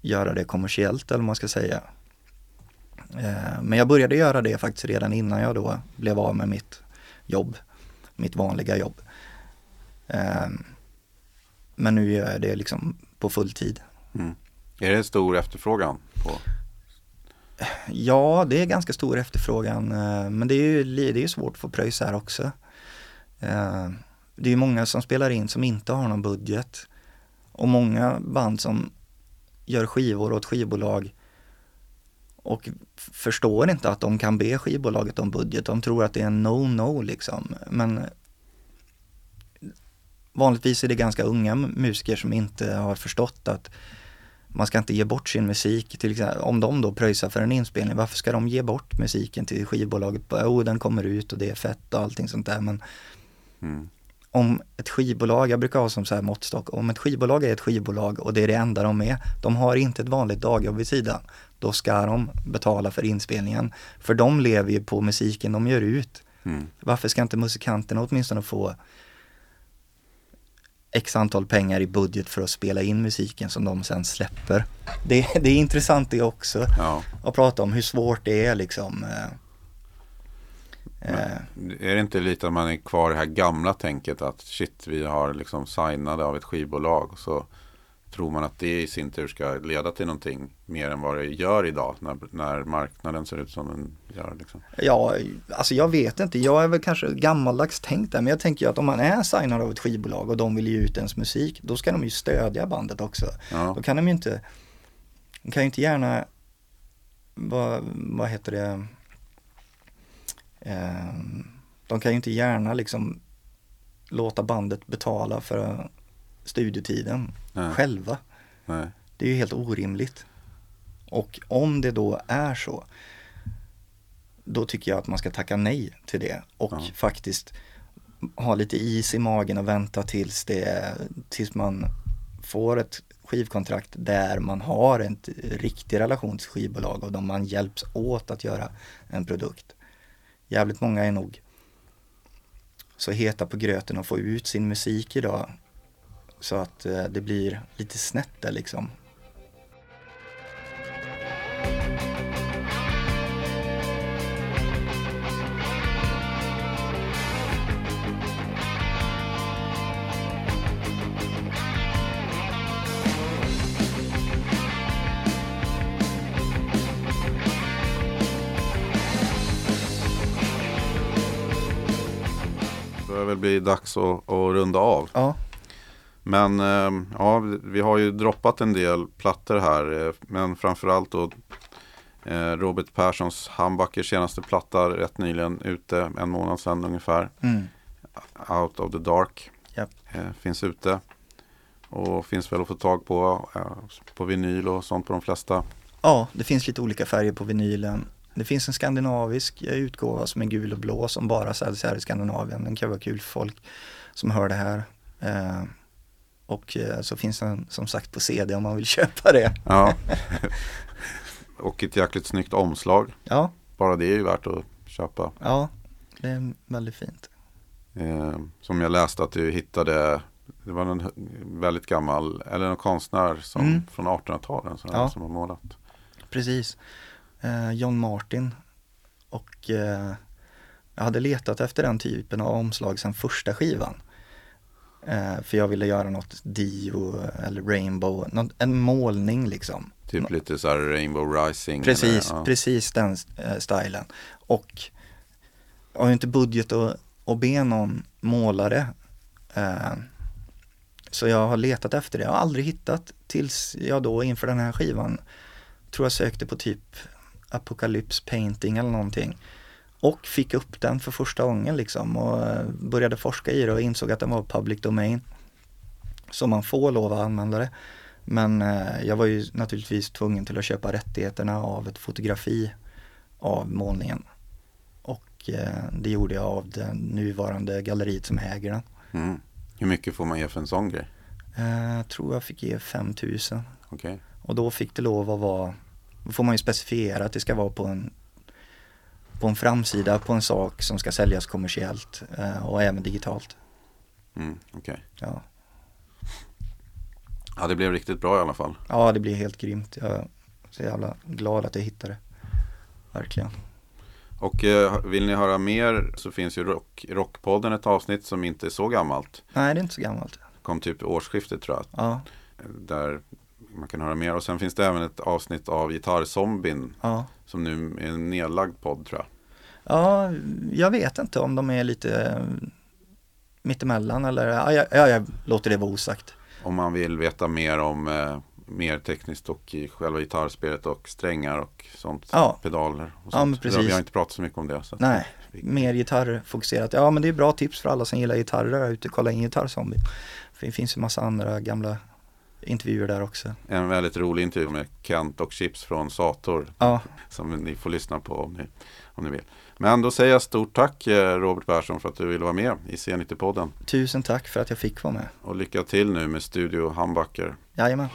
göra det kommersiellt eller vad man ska säga. Eh, Men jag började göra det faktiskt redan innan jag då blev av med mitt jobb, mitt vanliga jobb. Eh, Men nu gör jag det liksom på full tid. Mm. Är det stor efterfrågan på? Ja, det är ganska stor efterfrågan, eh, men det är ju det är svårt att få pröjs här också. Eh, det är ju många som spelar in som inte har någon budget och många band som gör skivor åt skivbolag och förstår inte att de kan be skivbolaget om budget. De tror att det är en no-no liksom. Men vanligtvis är det ganska unga musiker som inte har förstått att man ska inte ge bort sin musik. Till exempel, om de då pröjsar för en inspelning, varför ska de ge bort musiken till skivbolaget? Jo, oh, den kommer ut och det är fett och allting sånt där. Men Mm. om ett skivbolag, jag brukar ha som så här måttstock, om ett skivbolag är ett skivbolag och det är det enda de är, de har inte ett vanligt dagjobb vid sidan, då ska de betala för inspelningen. För de lever ju på musiken de gör ut. Mm. Varför ska inte musikanterna åtminstone få x antal pengar i budget för att spela in musiken som de sen släpper? Det, det är intressant det också, Ja. att prata om hur svårt det är liksom. Eh, eh, Är det inte lite att man är kvar i det här gamla tänket att shit vi har liksom signade av ett skivbolag och så tror man att det i sin tur ska leda till någonting mer än vad det gör idag när, när marknaden ser ut som den gör. Liksom. Ja, alltså jag vet inte. Jag är väl kanske gammaldags tänkt där, men jag tänker ju att om man är signad av ett skivbolag och de vill ge ut ens musik, då ska de ju stödja bandet också. Ja. Då kan de ju inte, de kan ju inte gärna, vad, vad heter det, de kan ju inte gärna liksom låta bandet betala för studiotiden Nej. själva. Nej. Det är ju helt orimligt. Och om det då är så, då tycker jag att man ska tacka nej till det och Ja. faktiskt ha lite is i magen och vänta tills, det, tills man får ett skivkontrakt där man har en riktig relation till skivbolag och där man hjälps åt att göra en produkt. Jävligt många är nog så heta på gröten att få ut sin musik idag så att eh, det blir lite snett där liksom. Bli dags att, att runda av. Ja, Men eh, ja, vi har ju droppat en del plattor här. eh, Men framförallt då eh, Robert Perssons Hambackers senaste platta rätt nyligen ute, en månad sedan ungefär. mm. Out of the Dark. Eh, finns ute. Och finns väl att få tag på på vinyl och sånt på de flesta. ja, det finns lite olika färger på vinylen. Det finns en skandinavisk utgåva som är gul och blå som bara säljs här i Skandinavien. Den kan vara kul för folk som hör det här. Eh, och eh, så finns den som sagt på CD om man vill [laughs] köpa det. Ja. [laughs] och ett jäkligt snyggt omslag. Ja, Bara det är ju värt att köpa. ja, det är väldigt fint. Eh, som jag läste att du hittade Det var en väldigt gammal Eller en konstnär som, Mm. från 1800-talet som, Ja. som har målat Precis. Eh, John Martin. Och eh, jag hade letat efter den typen av omslag sedan första skivan. Eh, för jag ville göra något Dio eller Rainbow, något, en målning liksom. Typ lite så här Rainbow Rising Precis, eller, ja. precis den stilen. Och jag har ju inte budget att, att be någon målare. Så jag har letat efter det. Jag har aldrig hittat tills jag då inför den här skivan tror jag sökte på typ Apocalypse Painting eller någonting. Och fick upp den för första gången liksom och eh, började forska i det och insåg att den var public domain. Så man får lov att använda det. Men eh, jag var ju naturligtvis tvungen till att köpa rättigheterna av ett fotografi av målningen. Och eh, det gjorde jag av det nuvarande galleriet som äger den. Mm. Hur mycket får man ge för en sån grej? Jag tror jag fick ge 5000 Okej. och då fick det lov att vara, då får man ju specifiera att det ska vara på en på en framsida på en sak som ska säljas kommersiellt eh, och även digitalt. Mm, okej. Ja. Ja det blev riktigt bra i alla fall. ja, det blir helt grymt. Jag är så jävla glad att jag hittade det. Verkligen. Och eh, vill ni höra mer så finns ju rock, Rockpodden ett avsnitt som inte är så gammalt. Nej, det är inte så gammalt. Kom typ årsskiftet tror jag. Ja, Där man kan höra mer. Och sen finns det även ett avsnitt av Gitarrzombien ja. som nu är en nedlagd podd tror jag. Ja, jag vet inte om de är lite mittemellan eller, ja, jag, ja, jag låter det vara osagt. Om man vill veta mer om eh, mer tekniskt och i själva gitarrspelet och strängar och sånt. Ja. Pedaler och Ja, sånt. men precis. Vi har inte pratat så mycket om det. Så Nej, mer gitarrfokuserat. Ja, men det är bra tips för alla som gillar gitarrer ute. Kolla in Gitarrzombie. För det finns ju massa andra gamla intervjuer där också. En väldigt rolig intervju med Kent och Chips från Sator. Ja, Som ni får lyssna på om ni, om ni vill. Men då säger jag stort tack eh, Robert Persson för att du ville vara med i C90-podden. tusen tack för att jag fick vara med. Och lycka till nu med Studio Hambacker. Jajamän.